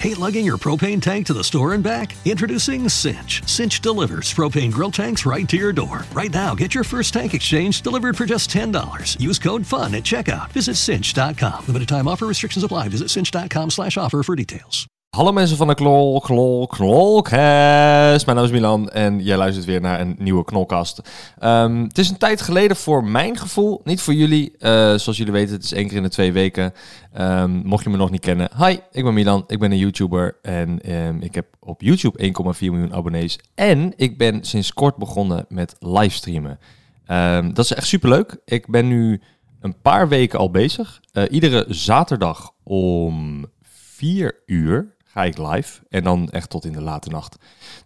Hate lugging your propane tank to the store and back? Introducing Cinch. Cinch delivers propane grill tanks right to your door. Right now, get your first tank exchange delivered for just $10. Use code FUN at checkout. Visit cinch.com. Limited time offer restrictions apply. Visit cinch.com slash offer for details. Hallo mensen van de Klol, Klol, Knolcast. Mijn naam is Milan en jij luistert weer naar een nieuwe Knolkast. Ehm, het is een tijd geleden voor mijn gevoel, niet voor jullie. Eh, zoals jullie weten, het is één keer in de twee weken. Ehm, mocht je me nog niet kennen, hi, ik ben Milan, ik ben een YouTuber en ehm, ik heb op YouTube 1,4 miljoen abonnees. En ik ben sinds kort begonnen met livestreamen. Dat is echt superleuk. Ik ben nu een paar weken al bezig. Eh, iedere zaterdag om 4 uur ga ik live. En dan echt tot in de late nacht.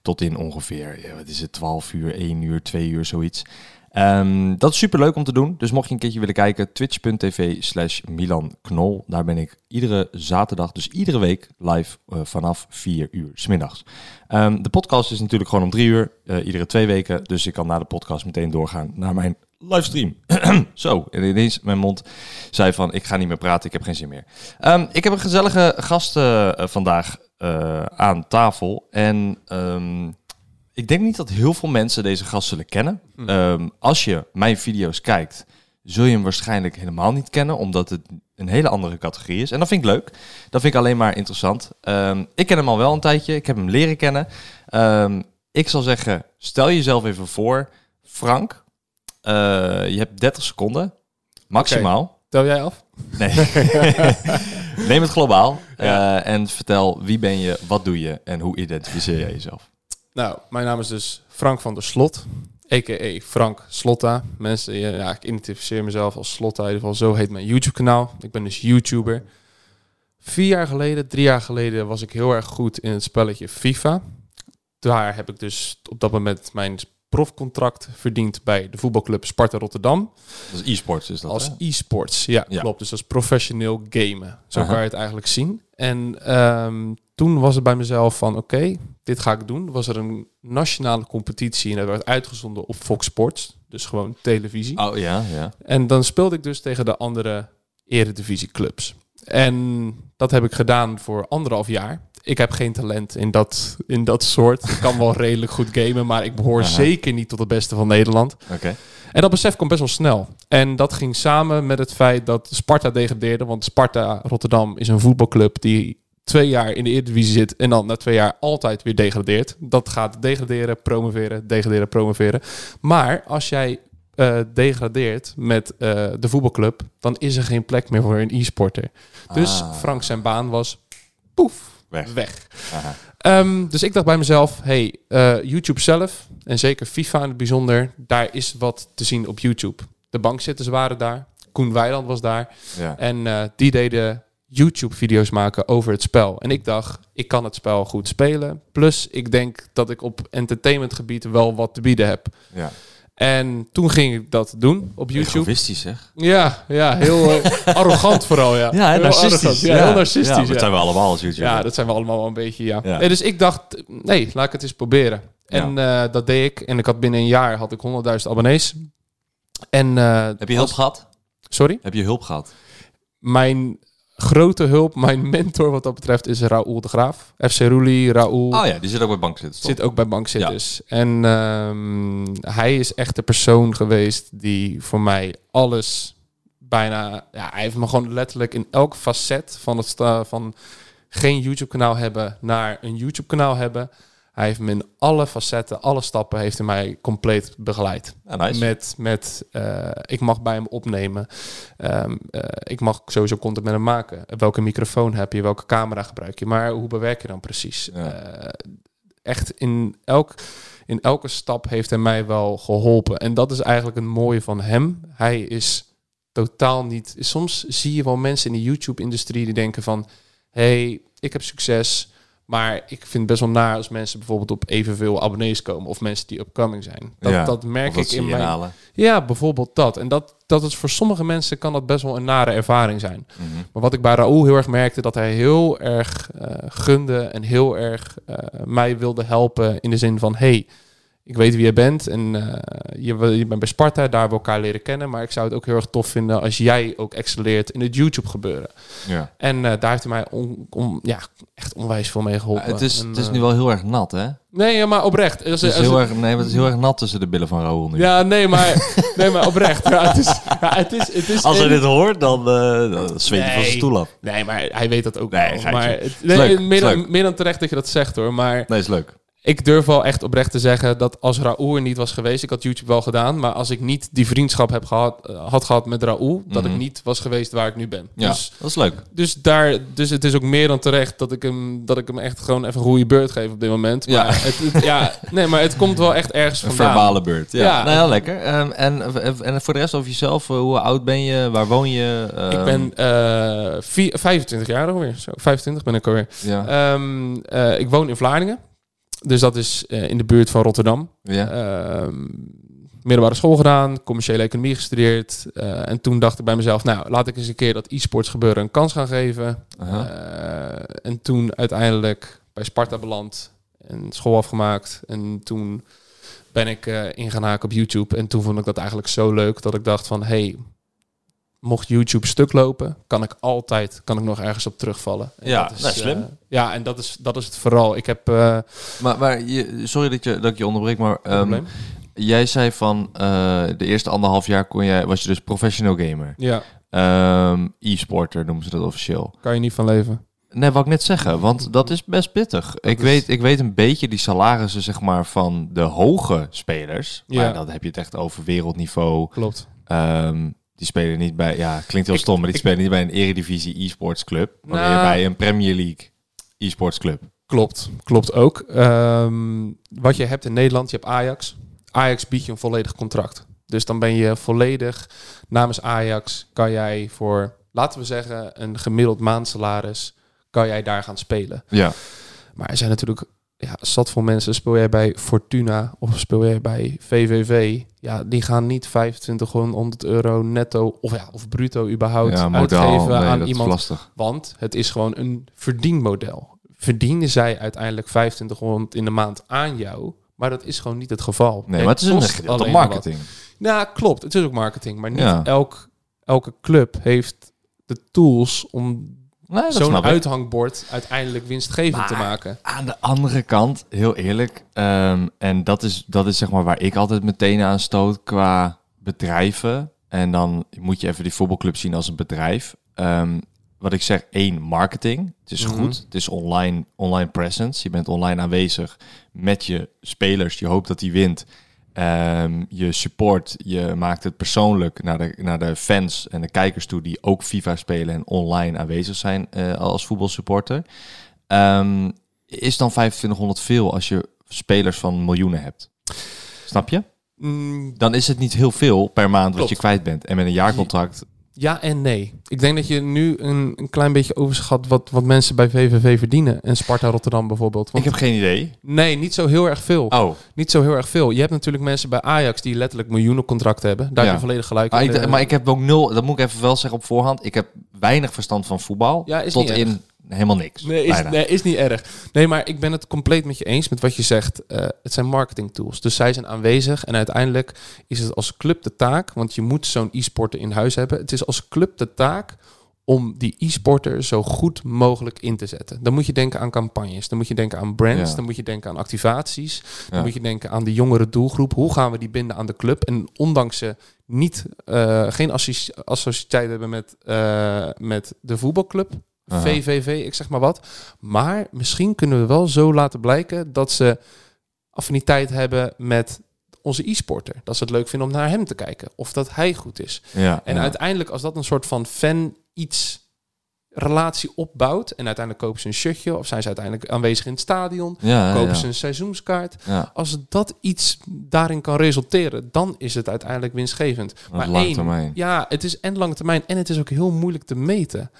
Tot in ongeveer, wat is het, 12 uur, 1 uur, 2 uur, zoiets. Ehm, dat is super leuk om te doen. Dus mocht je een keertje willen kijken, twitch.tv slash Milan Knol. Daar ben ik iedere zaterdag, dus iedere week live eh, vanaf 4 uur smiddags. Ehm de podcast is natuurlijk gewoon om 3 uur, eh, iedere twee weken. Dus ik kan na de podcast meteen doorgaan naar mijn livestream. Zo, en ineens mijn mond zei van, ik ga niet meer praten, ik heb geen zin meer. Ehm, ik heb een gezellige gast eh, eh, vandaag eh, aan tafel. En ehm, ik denk niet dat heel veel mensen deze gast zullen kennen. Ehm, als je mijn video's kijkt, zul je hem waarschijnlijk helemaal niet kennen, omdat het een hele andere categorie is. En dat vind ik leuk. Dat vind ik alleen maar interessant. Ik ken hem al wel een tijdje. Ik heb hem leren kennen. Ik zal zeggen, stel jezelf even voor. Frank, eh, je hebt 30 seconden. Maximaal. Tel jij af? Nee. Neem het globaal. Ja. eh, en vertel wie ben je, wat doe je en hoe identificeer jij jezelf? Nou, mijn naam is dus Frank van der Slot, a.k.a. Frank Slotta. Mensen, ja, ja, ik identificeer mezelf als Slotta, in ieder geval zo heet mijn YouTube-kanaal. Ik ben dus YouTuber. Vier jaar geleden, drie jaar geleden was ik heel erg goed in het spelletje FIFA. Daar heb ik dus op dat moment mijn profcontract verdiend bij de voetbalclub Sparta Rotterdam. Dat is e-sports is dat, als e-sports, ja, Ja. klopt. Dus als professioneel gamen. Zo Aha. kan je het eigenlijk zien. En ehm, toen was het bij mezelf van, oké, dit ga ik doen. Was er een nationale competitie en dat werd uitgezonden op Fox Sports. Dus gewoon televisie. Oh ja, ja. En dan speelde ik dus tegen de andere eredivisieclubs. En dat heb ik gedaan voor anderhalf jaar. Ik heb geen talent in dat, in dat soort. Ik kan wel redelijk goed gamen, maar ik behoor Aha. zeker niet tot het beste van Nederland. Oké. En dat besef komt best wel snel. En dat ging samen met het feit dat Sparta degradeerde. Want Sparta Rotterdam is een voetbalclub die twee jaar in de Eredivisie zit en dan na twee jaar altijd weer degradeert. Dat gaat degraderen, promoveren, degraderen, promoveren. Maar als jij eh, degradeert met eh, de voetbalclub, dan is er geen plek meer voor een e-sporter. Dus Ah. Frank zijn baan was poef, Weg. Ehm, dus ik dacht bij mezelf, hey, eh, YouTube zelf, en zeker FIFA in het bijzonder, daar is wat te zien op YouTube. De bankzitters waren daar, Koen Weiland was daar. Ja. En eh, die deden YouTube-video's maken over het spel. En ik dacht, ik kan het spel goed spelen. Plus, ik denk dat ik op entertainmentgebied wel wat te bieden heb. ja. En toen ging ik dat doen op YouTube. Egoïstisch zeg. Ja, ja, heel eh, arrogant vooral, ja. Ja, Heel arrogant. Ja, heel narcistisch. Ja, dat zijn we allemaal als YouTuber. Ja, dat zijn we allemaal wel een beetje, ja. Nee, dus ik dacht, nee, laat ik het eens proberen. En eh, dat deed ik. En ik had binnen een jaar had ik 100.000 abonnees. En, eh, Heb je hulp als- gehad? Sorry? Heb je hulp gehad? Mijn grote hulp, mijn mentor wat dat betreft, is Raoul de Graaf. FC Roelie, Raoul. Oh ja, die zit ook bij bankzitters. toch? Zit ook bij bankzitters. En ehm, hij is echt de persoon geweest die voor mij alles bijna... Ja, hij heeft me gewoon letterlijk in elk facet van het van geen YouTube-kanaal hebben naar een YouTube-kanaal hebben. Hij heeft me in alle facetten, alle stappen heeft hij mij compleet begeleid. Ja, nice. Met, met eh, ik mag bij hem opnemen. Ehm, eh, ik mag sowieso content met hem maken. Welke microfoon heb je? Welke camera gebruik je? Maar hoe bewerk je dan precies? Ja. Eh, echt in, elk, in elke stap heeft hij mij wel geholpen. En dat is eigenlijk een mooie van hem. Hij is totaal niet... Soms zie je wel mensen in de YouTube-industrie die denken van... hey, ik heb succes... Maar ik vind het best wel naar als mensen bijvoorbeeld op evenveel abonnees komen. Of mensen die upcoming zijn. Dat, Ja, dat merk dat ik in mijn... Ja, bijvoorbeeld dat. En dat, dat is voor sommige mensen kan dat best wel een nare ervaring zijn. Mhm. Maar wat ik bij Raoul heel erg merkte, dat hij heel erg eh, gunde en heel erg eh, mij wilde helpen in de zin van, hey, ik weet wie je bent en eh, je, je bent bij Sparta, daar hebben we elkaar leren kennen. Maar ik zou het ook heel erg tof vinden als jij ook excelleert in het YouTube gebeuren. Ja. En eh, daar heeft hij mij on, on- ja, echt onwijs veel mee geholpen. het is, En, het is eh, nu wel heel erg nat, hè? Nee, maar oprecht. Als- Het is als- heel erg, nee, het is heel erg nat tussen de billen van Raoul nu. ja, nee, maar, nee, maar oprecht. Ja, het is, het is, het is Als hij dit hoort, dan, dan zweet hij van zijn stoel af. Nee, maar hij weet dat ook Nee, wel. Maar het, nee, meer, dan, meer dan terecht dat je dat zegt hoor. Maar Nee, is leuk. Ik durf wel echt oprecht te zeggen dat als Raoul er niet was geweest, ik had YouTube wel gedaan, maar als ik niet die vriendschap heb gehad, eh, had gehad met Raoul, dat Mhm. ik niet was geweest waar ik nu ben. Ja, Dus, dat is leuk. dus, daar, dus het is ook meer dan terecht dat ik hem, dat ik hem echt gewoon even een goede beurt geef op dit moment. Maar Ja. Het, het- ja, nee, maar het komt wel echt ergens Een vandaan. verbale beurt. Ja, Ja. Nou, heel lekker. Ehm, en, en voor de rest over jezelf, eh, hoe oud ben je? Waar woon je? Ik Ehm, ben eh, vier- 25 jaar alweer. Zo, 25 ben ik alweer. Ja. Ehm, eh, ik woon in Vlaardingen. Dus dat is eh, in de buurt van Rotterdam. ja. Ehm, middelbare school gedaan, commerciële economie gestudeerd. eh, en toen dacht ik bij mezelf, nou, laat ik eens een keer dat e-sports gebeuren een kans gaan geven. Eh, en toen uiteindelijk bij Sparta beland en school afgemaakt. En toen ben ik in gaan haken op YouTube. En toen vond ik dat eigenlijk zo leuk dat ik dacht van, hey, mocht YouTube stuk lopen, kan ik altijd, kan ik nog ergens op terugvallen. En Ja, dat nou, slim. eh, ja, en dat is, dat is het vooral. Ik heb eh Maar, maar je, sorry dat, je, dat ik je onderbreek, maar probleem. jij zei van eh, de eerste anderhalf jaar kon jij, was je dus professional gamer. Ja, Ehm, E-sporter noemen ze dat officieel. kan je niet van leven. Nee, wat ik net zeggen, want dat is best pittig. ik, is- weet, ik weet een beetje die salarissen zeg maar, van de hoge spelers. Ja. Maar dan heb je het echt over wereldniveau. Klopt. Ehm, die spelen niet bij, ja, klinkt heel Ik- stom, maar die ik- spelen niet bij een eredivisie e-sports club. Maar Nou- weer bij een Premier League e-sports club. Klopt, klopt ook. Ehm, wat je hebt in Nederland, je hebt Ajax. Ajax biedt je een volledig contract. Dus dan ben je volledig namens Ajax, kan jij voor, laten we zeggen, een gemiddeld maandsalaris, kan jij daar gaan spelen. Ja. Maar er zijn natuurlijk ja, zat veel mensen. Speel jij bij Fortuna of speel jij bij VVV? Ja, die gaan niet 2500 euro netto of, ja, of bruto überhaupt ja, uitgeven nee, aan iemand. lastig. Want het is gewoon een verdienmodel. Verdienen zij uiteindelijk 2500 in de maand aan jou, maar dat is gewoon niet het geval. Nee, maar het is een maar marketing. wat. Ja, klopt. Het is ook marketing, maar niet Ja. elk, elke club heeft de tools om Nee, zo'n uithangbord uiteindelijk winstgevend te maken. Aan de andere kant, heel eerlijk, ehm, en dat is, dat is zeg maar waar ik altijd meteen aan stoot qua bedrijven. En dan moet je even die voetbalclub zien als een bedrijf. Ehm, wat ik zeg, één, marketing. Het is Mhm. goed. Het is online, online presence. Je bent online aanwezig met je spelers. Je hoopt dat die wint. Ehm, je support, je maakt het persoonlijk naar de, naar de fans en de kijkers toe die ook FIFA spelen en online aanwezig zijn eh, als voetbalsupporter. Ehm, is dan 2500 veel als je spelers van miljoenen hebt? Snap je? Mm, Dan is het niet heel veel per maand wat je kwijt bent. En met een jaarcontract. Ja en nee. Ik denk dat je nu een, een klein beetje overschat wat, wat mensen bij VVV verdienen. En Sparta Rotterdam bijvoorbeeld. Want Ik heb geen idee. Nee, niet zo heel erg veel. Oh, Niet zo heel erg veel. Je hebt natuurlijk mensen bij Ajax die letterlijk miljoenen contracten hebben. Daar Ja. heb je volledig gelijk maar in. ik, Eh, maar ik heb ook nul, dat moet ik even wel zeggen op voorhand. Ik heb weinig verstand van voetbal. Ja, is tot niet in helemaal niks. Nee is, nee, is niet erg. Nee, maar ik ben het compleet met je eens met wat je zegt. Eh, het zijn marketing tools. Dus zij zijn aanwezig. En uiteindelijk is het als club de taak, want je moet zo'n e-sporter in huis hebben. Het is als club de taak om die e-sporter zo goed mogelijk in te zetten. Dan moet je denken aan campagnes, dan moet je denken aan brands, Ja. dan moet je denken aan activaties, dan Ja. moet je denken aan de jongere doelgroep. Hoe gaan we die binden aan de club? En ondanks ze niet, eh, geen associ- associëteit hebben met, eh, met de voetbalclub, Aha. VVV, ik zeg maar wat. Maar misschien kunnen we wel zo laten blijken dat ze affiniteit hebben met onze e-sporter. Dat ze het leuk vinden om naar hem te kijken. Of dat hij goed is. Ja, En ja. uiteindelijk, als dat een soort van fan iets relatie opbouwt. En uiteindelijk kopen ze een shirtje. Of zijn ze uiteindelijk aanwezig in het stadion. ja, Kopen ze een seizoenskaart. Als dat iets daarin kan resulteren, dan is het uiteindelijk winstgevend. lange één, termijn. ja, het is en lange termijn en het is ook heel moeilijk te meten.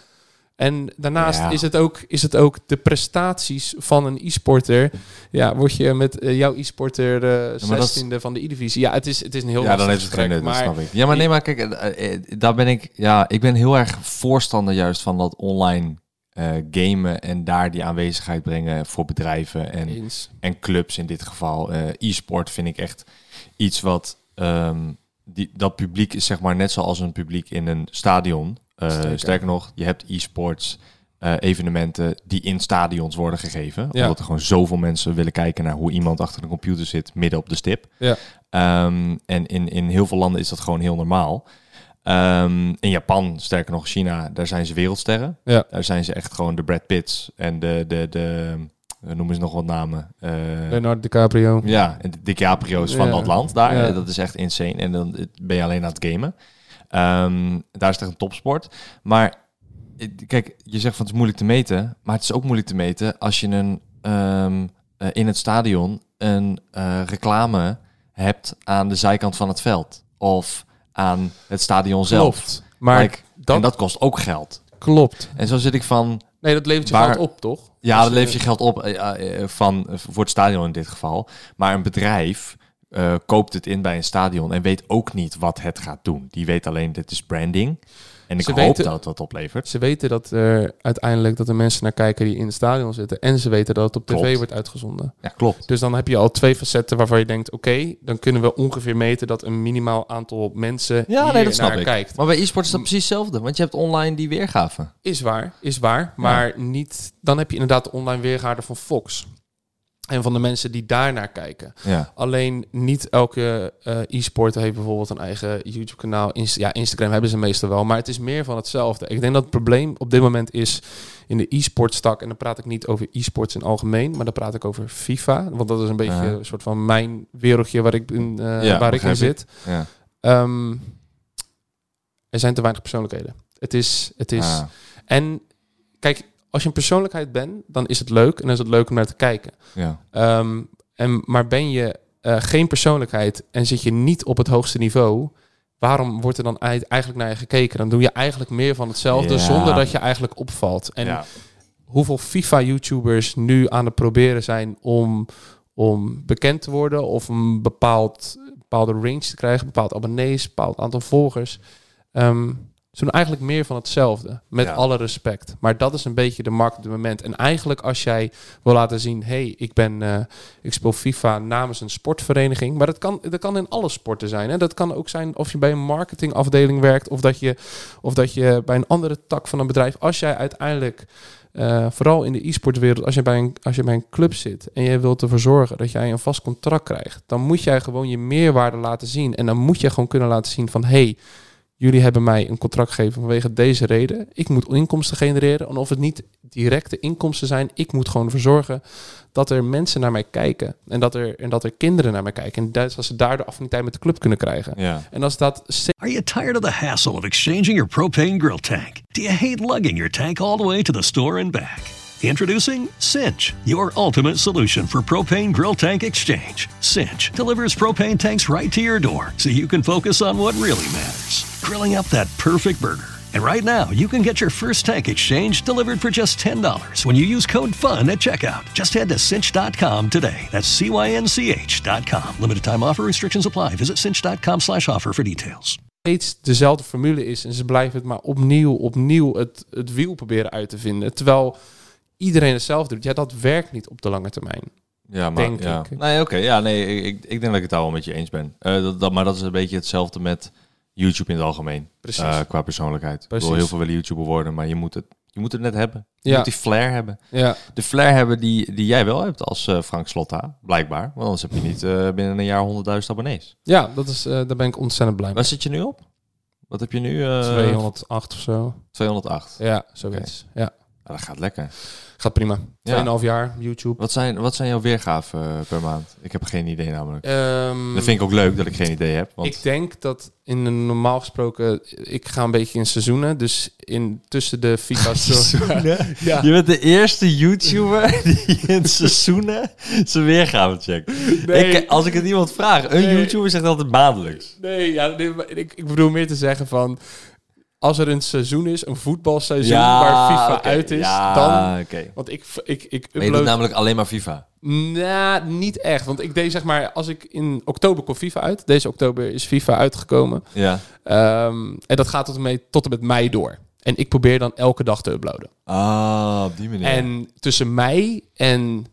En daarnaast Ja. is, het ook, is het ook de prestaties van een e-sporter. Ja, word je met eh, jouw e-sporter eh dat is- 16e van de E-divisie. Ja, het is, het is een heel ja, dan heeft het geen nut, maar snap ik. Ja, maar nee, maar kijk, eh, eh, daar ben ik, ja, ik ben heel erg voorstander juist van dat online eh, gamen en daar die aanwezigheid brengen voor bedrijven en, Eens. en clubs in dit geval. Eh, e-sport vind ik echt iets wat ehm, die, dat publiek is zeg maar net zoals een publiek in een stadion. Eh, Sterker. sterker nog, je hebt e-sports eh, evenementen die in stadions worden gegeven. Ja. Omdat er gewoon zoveel mensen willen kijken naar hoe iemand achter een computer zit midden op de stip. Ja. Ehm, en in, in heel veel landen is dat gewoon heel normaal. Ehm, in Japan, sterker nog China, daar zijn ze wereldsterren. Ja. Daar zijn ze echt gewoon de Brad Pitts en de, de, de eh, noemen ze nog wat namen. Eh, Leonardo DiCaprio. ja, en de DiCaprio's van Ja. dat land daar. Ja. Dat is echt insane. En dan ben je alleen aan het gamen. Ehm, daar is het echt een topsport. Maar eh, kijk, je zegt van het is moeilijk te meten. Maar het is ook moeilijk te meten als je een, ehm, eh, in het stadion een eh, reclame hebt aan de zijkant van het veld. Of aan het stadion zelf. Klopt. Maar Like, dat, en dat kost ook geld. klopt. En zo zit ik van, Nee, dat levert je Waar- geld op, toch? ja, dat levert je geld op van, voor het stadion in dit geval. Maar een bedrijf eh, koopt het in bij een stadion en weet ook niet wat het gaat doen. Die weet alleen, dit is branding. En ik Ze hoop weten- dat het dat oplevert. Ze weten dat er uiteindelijk dat er mensen naar kijken die in het stadion zitten. En ze weten dat het op tv wordt uitgezonden. Ja, klopt. Dus dan heb je al twee facetten waarvan je denkt... oké, dan kunnen we ongeveer meten dat een minimaal aantal mensen Ja, hier nee, dat snap naar ik. kijkt. Maar bij e-sport is dat precies hetzelfde. Want je hebt online die weergave. Is waar, is waar. Maar niet, dan heb je inderdaad de online weergade van Fox. En van de mensen die daar naar kijken. Ja. Alleen niet elke eh e-sporter heeft bijvoorbeeld een eigen YouTube-kanaal. Inst- ja, Instagram hebben ze meestal wel, maar het is meer van hetzelfde. Ik denk dat het probleem op dit moment is in de e-sports tak. En dan praat ik niet over e-sports in algemeen, maar dan praat ik over FIFA. Want dat is een beetje Aha. een soort van mijn wereldje waar ik in, eh, Ja, waar ik in zit. ja. Ehm, er zijn te weinig persoonlijkheden. Het is, het is. Ah, En kijk, als je een persoonlijkheid bent, dan is het leuk en dan is het leuk om naar te kijken. ja. Ehm, en, maar ben je eh, geen persoonlijkheid en zit je niet op het hoogste niveau, waarom wordt er dan ei- eigenlijk naar je gekeken? Dan doe je eigenlijk meer van hetzelfde Ja. zonder dat je eigenlijk opvalt. En ja. hoeveel FIFA-YouTubers nu aan het proberen zijn om, om bekend te worden of een bepaald, bepaalde range te krijgen, bepaald abonnees, bepaald aantal volgers. Ehm, ze doen eigenlijk meer van hetzelfde, met Ja. alle respect. Maar dat is een beetje de markt op dit moment. En eigenlijk als jij wil laten zien, hey, ik ben, eh, ik speel FIFA namens een sportvereniging, maar dat kan, dat kan in alle sporten zijn. Hè? Dat kan ook zijn of je bij een marketingafdeling werkt of dat je, of dat je bij een andere tak van een bedrijf. Als jij uiteindelijk eh, vooral in de e-sportwereld, als je, bij een, als je bij een club zit en je wilt ervoor zorgen dat jij een vast contract krijgt, dan moet jij gewoon je meerwaarde laten zien. En dan moet je gewoon kunnen laten zien van, hey, jullie hebben mij een contract gegeven vanwege deze reden. Ik moet inkomsten genereren. En of het niet directe inkomsten zijn, ik moet gewoon ervoor zorgen dat er mensen naar mij kijken. En dat er, en dat er kinderen naar mij kijken. En dat, dat ze daardoor affiniteit met de club kunnen krijgen. ja. En als dat Are you tired of the hassle of exchanging your propane grill tank? Do you hate lugging your tank all the way to the store and back? Introducing Cinch, your ultimate solution for propane grill tank exchange. Cinch delivers propane tanks right to your door so you can focus on what really matters grilling up that perfect burger. And right now, you can get your first tank exchange delivered for just $10 when you use code FUN at checkout. Just head to cinch.com today. That's C-Y-N-C-H.com. Limited time offer restrictions apply. Visit cinch.com slash offer for details. steeds dezelfde formule is. En ze blijven het maar opnieuw, opnieuw het, het wiel proberen uit te vinden. Terwijl iedereen hetzelfde doet. Ja, dat werkt niet op de lange termijn. Ja, maar Denk ja. ik. Nee, oké. Ja, nee, ik, ik, denk dat ik het daar wel met je eens ben. Eh, dat, dat, maar dat is een beetje hetzelfde met YouTube in het algemeen. Precies. Eh, qua persoonlijkheid. Ik Precies. wil heel veel willen YouTuber worden, maar je moet het, je moet het net hebben. Je Ja. moet die flair hebben. ja, De flair hebben die, die jij wel hebt als eh, Frank Slotta, blijkbaar. Want anders heb je niet eh, binnen een jaar 100.000 abonnees. ja dat is, daar ben ik ontzettend blij mee. Waar zit je nu op? Wat heb je nu? Eh, 208 of zo. 208. Ja, zoiets. Ja, Dat gaat lekker. gaat prima. 2,5 Ja. jaar, YouTube. Wat zijn, wat zijn jouw weergaven eh, per maand? Ik heb geen idee namelijk. Ehm, Dat vind ik ook leuk dat ik geen idee heb. Want Ik denk dat in een normaal gesproken, ik ga een beetje in seizoenen. Dus in tussen de Seizoenen? Ja. Je bent de eerste YouTuber die in seizoenen zijn weergave checkt. Nee. Ik, als ik het iemand vraag, een Nee. YouTuber zegt altijd maandelijks. Nee, ja, nee, ik, ik bedoel meer te zeggen van... Als er een seizoen is, een voetbalseizoen Ja, waar FIFA uit is, Ja, dan... Want ik, ik, ik Maar je doet upload... namelijk alleen maar FIFA. Nou, niet echt. Want ik deed zeg maar, als ik in oktober kwam FIFA uit. Deze oktober is FIFA uitgekomen. Ja. Ehm, en dat gaat tot en, met, tot en met mei door. En ik probeer dan elke dag te uploaden. Ah, op die manier. En tussen mei en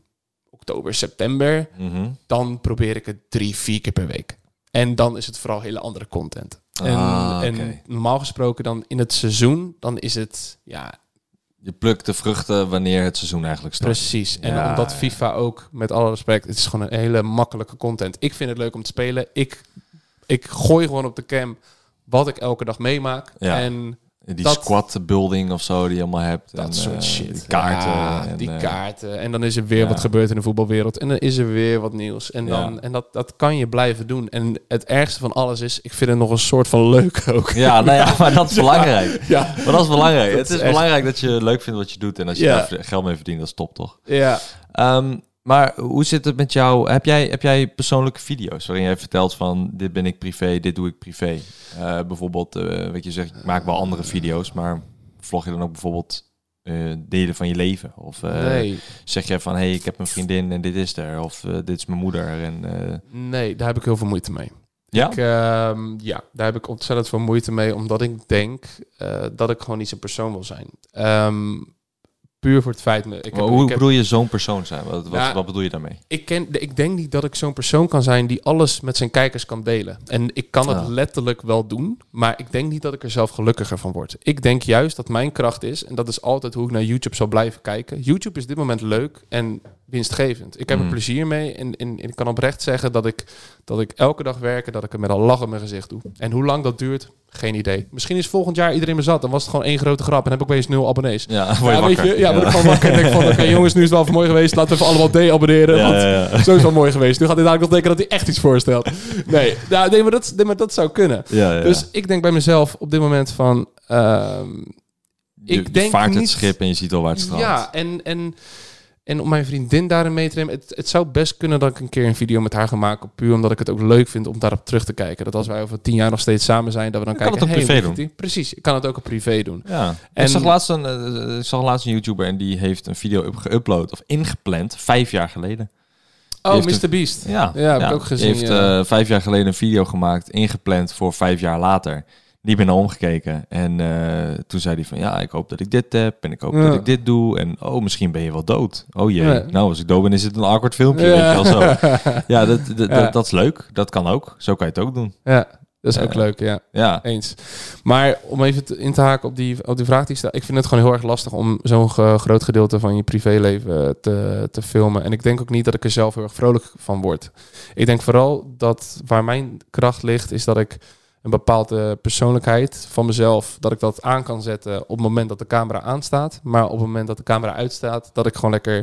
oktober, september, Mhm. dan probeer ik het drie, vier keer per week. En dan is het vooral hele andere content. En, Ah, en normaal gesproken dan in het seizoen, dan is het, ja, Je plukt de vruchten wanneer het seizoen eigenlijk start. precies. En Ja, omdat. FIFA ook, met alle respect, het is gewoon een hele makkelijke content. Ik vind het leuk om te spelen. Ik, ik gooi gewoon op de cam wat ik elke dag meemaak. Ja. En Die dat- squad building of zo die je allemaal hebt. Dat en, soort eh, shit. Die kaarten. Ja, en, die eh, kaarten. En dan is er weer ja. wat gebeurd in de voetbalwereld. En dan is er weer wat nieuws. En, dan, Ja. en dat, dat kan je blijven doen. En het ergste van alles is, ik vind het nog een soort van leuk ook. Ja, nou ja, maar dat is belangrijk. Ja, Maar dat is belangrijk. Dat het is belangrijk dat je leuk vindt wat je doet. En als je daar geld mee verdient, dat is top, toch? ja. Ehm, maar hoe zit het met jou? Heb jij, heb jij persoonlijke video's waarin jij vertelt van dit ben ik privé, dit doe ik privé? Eh, bijvoorbeeld, eh weet je zegt, ik maak wel andere video's, maar vlog je dan ook bijvoorbeeld eh, delen van je leven? Of nee, zeg jij van hé, hey, ik heb een vriendin en dit is er, of dit is mijn moeder en nee, daar heb ik heel veel moeite mee. ja? Ik, ehm, ja, daar heb ik ontzettend veel moeite mee, omdat ik denk dat ik gewoon niet zo'n persoon wil zijn. Ehm, puur voor het feit... me- Ik, heb, hoe ik, heb- bedoel je zo'n persoon zijn? Wat, wat bedoel je daarmee? ik, ken, ik denk niet dat ik zo'n persoon kan zijn die alles met zijn kijkers kan delen. En ik kan het Ah. letterlijk wel doen, maar ik denk niet dat ik er zelf gelukkiger van word. Ik denk juist dat mijn kracht is, en dat is altijd hoe ik naar YouTube zal blijven kijken. YouTube is dit moment leuk en winstgevend. Ik heb er Mm. plezier mee en, en, en ik kan oprecht zeggen dat ik, dat ik elke dag werken, dat ik het met een lach op mijn gezicht doe. En hoe lang dat duurt, geen idee. Misschien is volgend jaar iedereen me zat, dan was het gewoon één grote grap en heb ik opeens nul abonnees. Ja, word je Ja, weet je, ja, word ik gewoon wakker en denk van, oké jongens, nu is het wel voor mooi geweest, laten we even allemaal de-abonneren. Ja, want ja, ja. zo is wel mooi geweest. Nu gaat hij eigenlijk nog denken dat hij echt iets voorstelt. Nee, nou, nee, maar, dat, nee maar dat zou kunnen. Ja, ja. Dus ik denk bij mezelf op dit moment van... je, ik denk vaart het schip en je ziet al waar het strandt. ja, en, en, en om mijn vriendin daarin mee te nemen... Het, het zou best kunnen dat ik een keer een video met haar ga maken... puur omdat ik het ook leuk vind om daarop terug te kijken. Dat als wij over tien jaar nog steeds samen zijn... dat we dan Je kan kijken... het ook hey, privé die? Precies, ik kan het ook op privé doen. Ja. En- ik, zag laatst een, eh, ik zag laatst een YouTuber en die heeft een video geüpload of ingepland vijf jaar geleden. Oh, Mr. Beast. Ja, Ja, heb ik ook gezien, Die heeft ja. eh, vijf jaar geleden een video gemaakt, ingepland voor vijf jaar later. Niet meer naar omgekeken. En eh, toen zei hij van, ja, ik hoop dat ik dit heb en ik hoop Ja. dat ik dit doe. En oh, misschien ben je wel dood. Oh jee, Ja. nou als ik dood ben is het een awkward filmpje, weet je wel zo. Ja, dat, dat, Ja. Dat, dat is leuk. Dat kan ook. Zo kan je het ook doen. ja, dat is ook Ja. leuk, ja. Ja, Eens. Maar om even te- in te haken op die, op die vraag die staat. Ik vind het gewoon heel erg lastig om zo'n groot gedeelte van je privéleven te, te filmen. En ik denk ook niet dat ik er zelf heel erg vrolijk van word. Ik denk vooral dat waar mijn kracht ligt, is dat ik een bepaalde persoonlijkheid van mezelf, dat ik dat aan kan zetten op het moment dat de camera aanstaat. Maar op het moment dat de camera uitstaat, dat ik gewoon lekker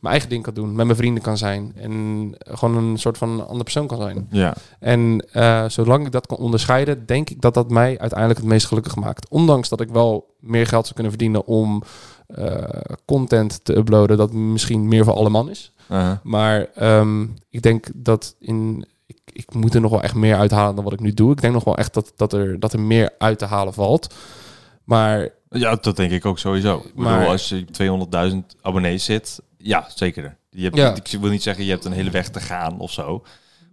mijn eigen ding kan doen, met mijn vrienden kan zijn. En gewoon een soort van andere persoon kan zijn. ja. En eh, zolang ik dat kan onderscheiden, denk ik dat dat mij uiteindelijk het meest gelukkig maakt. Ondanks dat ik wel meer geld zou kunnen verdienen om eh, content te uploaden, dat misschien meer voor alle man is. Maar ehm, ik denk dat in. Ik, moet er nog wel echt meer uithalen dan wat ik nu doe. Ik denk nog wel echt dat, dat, er, dat er meer uit te halen valt. Maar Ja, dat denk ik ook sowieso. Ik bedoel, Maar- als je 200.000 abonnees zit, ja, zeker. Je hebt, Ja. Ik wil niet zeggen, je hebt een hele weg te gaan of zo.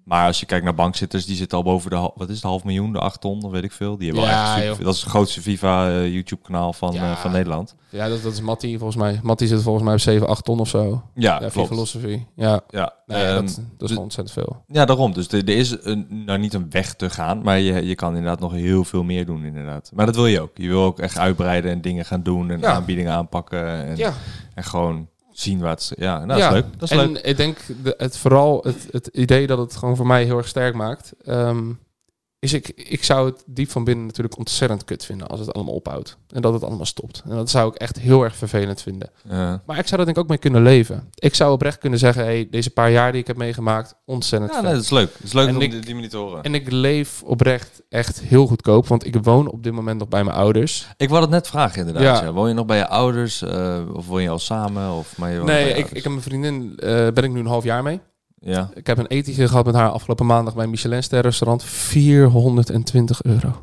Maar als je kijkt naar bankzitters, die zitten al boven de, wat is het, half miljoen, de acht ton, of weet ik veel. Die hebben Ja, wel echt super- dat is het grootste FIFA eh, YouTube-kanaal van, Ja. eh, van Nederland. ja, dat, dat is Matty volgens mij. Matty zit volgens mij op 7, 8 ton of zo. Ja, Ja. Philosophy. Ja, Ja, nee, ehm, dat, dat is dus- gewoon ontzettend veel. ja, daarom. Dus er, is een, nou niet een weg te gaan, maar je, je kan inderdaad nog heel veel meer doen, inderdaad. Maar dat wil je ook. Je wil ook echt uitbreiden en dingen gaan doen en Ja. aanbiedingen aanpakken en, Ja, en gewoon zien wat. ze- Ja, nou, dat Ja, is leuk. Dat is en leuk. ik denk de, het vooral het, het idee dat het gewoon voor mij heel erg sterk maakt. ehm, is ik, ik zou het diep van binnen natuurlijk ontzettend kut vinden als het allemaal ophoudt. En dat het allemaal stopt. En dat zou ik echt heel erg vervelend vinden. Ja. Maar ik zou er denk ik ook mee kunnen leven. Ik zou oprecht kunnen zeggen, hey, deze paar jaar die ik heb meegemaakt, ontzettend Ja, nee, dat is leuk. Het is leuk En om ik- die, manier te horen. En ik leef oprecht echt heel goedkoop, want ik woon op dit moment nog bij mijn ouders. Ik wou het net vragen inderdaad. Ja. Ja. Woon je nog bij je ouders? eh, of woon je al samen? Of maar je Nee, ik, ik heb mijn vriendin, eh ben ik nu een half jaar mee. Ja. Ik heb een etentje gehad met haar afgelopen maandag bij een Michelin-ster restaurant. 420 euro.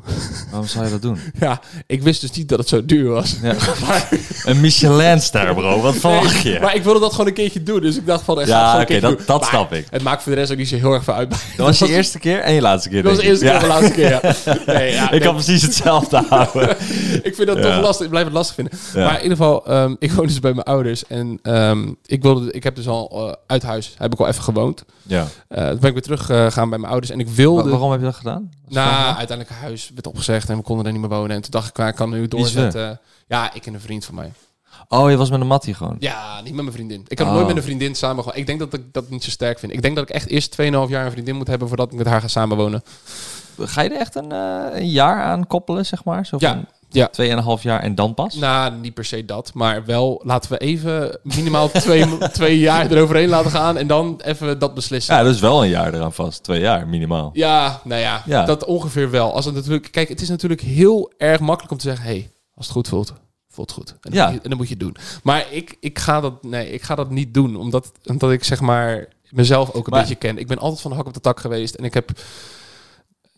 Waarom zou je dat doen? Ja, ik wist dus niet dat het zo duur was. Ja. een Michelin-ster, bro. Wat verwacht je? Maar ik wilde dat gewoon een keertje doen. Dus ik dacht van... ik het ja, oké, dat, dat Maar snap ik. Het maakt voor de rest ook niet zo heel erg veel uit. Dat was je eerste keer en je laatste keer. Dat was de eerste keer en de laatste keer, ja. Nee, ja, Ik kan precies hetzelfde houden. ik vind dat toch lastig. Ik blijf het lastig vinden. Maar in ieder geval, ehm, ik woon dus bij mijn ouders. En ehm, ik, wilde, ik heb dus al eh, uit huis, heb ik al even gewoond. Ja. Eh toen ben ik weer terug eh, gegaan bij mijn ouders. En ik wilde... Wa- Waarom heb je dat gedaan? Nou, uiteindelijk huis werd opgezegd en we konden er niet meer wonen. En toen dacht ik, ik kan nu doorzetten. Ja, ik en een vriend van mij. Oh, je was met een mattie gewoon. Ja, niet met mijn vriendin. Ik heb Oh. nooit met een vriendin samen gewoon. Ik denk dat ik dat niet zo sterk vind. Ik denk dat ik echt eerst 2,5 jaar een vriendin moet hebben voordat ik met haar ga samenwonen. Ga je er echt een, eh, een jaar aan koppelen, zeg maar? Zo Ja, van ja. Tweeënhalf jaar en dan pas? Nou, niet per se dat, maar wel laten we even minimaal twee, twee jaar eroverheen laten gaan en dan even dat beslissen. Ja, dat is wel een jaar eraan vast. Twee jaar, minimaal. Ja, nou ja, Ja. dat ongeveer wel. Als het natuurlijk, kijk, het is natuurlijk heel erg makkelijk om te zeggen, hey, als het goed voelt, voelt het goed. En dan, Ja. moet, je, en dan moet je het doen. Maar ik, ik, ga dat, nee, ik ga dat niet doen, omdat, omdat ik zeg maar mezelf ook een Maar- beetje ken. Ik ben altijd van de hak op de tak geweest en ik heb...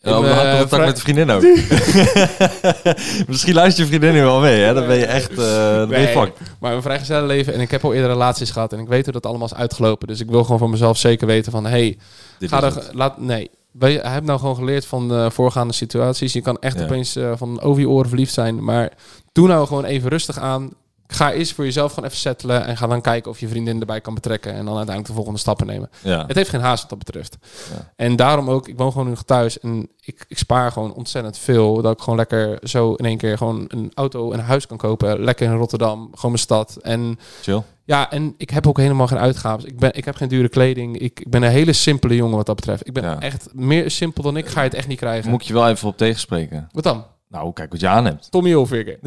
Ja, we eh, hadden contact vrij- met de vriendin ook. Misschien luistert je vriendin nu wel mee, hè? Dan ben je echt... eh dan ben je Nee, fucked. Maar een vrijgezellen leven en ik heb al eerder relaties gehad en ik weet hoe dat allemaal is uitgelopen. Dus ik wil gewoon van mezelf zeker weten van, hey, Dit Ga er, laat, nee, hij heeft nou gewoon geleerd van eh, voorgaande situaties. Je kan echt Ja. opeens eh, van over je oren verliefd zijn. Maar doe nou gewoon even rustig aan. Ga eerst voor jezelf gewoon even settelen. En ga dan kijken of je vriendin erbij kan betrekken. En dan uiteindelijk de volgende stappen nemen. Ja. Het heeft geen haast wat dat betreft. Ja. En daarom ook, ik woon gewoon nu nog thuis. En ik, ik spaar gewoon ontzettend veel. Dat ik gewoon lekker zo in één keer gewoon een auto en een huis kan kopen. Lekker in Rotterdam, gewoon mijn stad. En Chill. ja, en ik heb ook helemaal geen uitgaven. Ik, ben, ik heb geen dure kleding. Ik, ik ben een hele simpele jongen wat dat betreft. Ik ben Ja. echt meer simpel dan ik. Ga je het echt niet krijgen. Moet je wel even op tegenspreken. Wat dan? Nou, kijk wat je aan hebt. Tommy Hilfiger.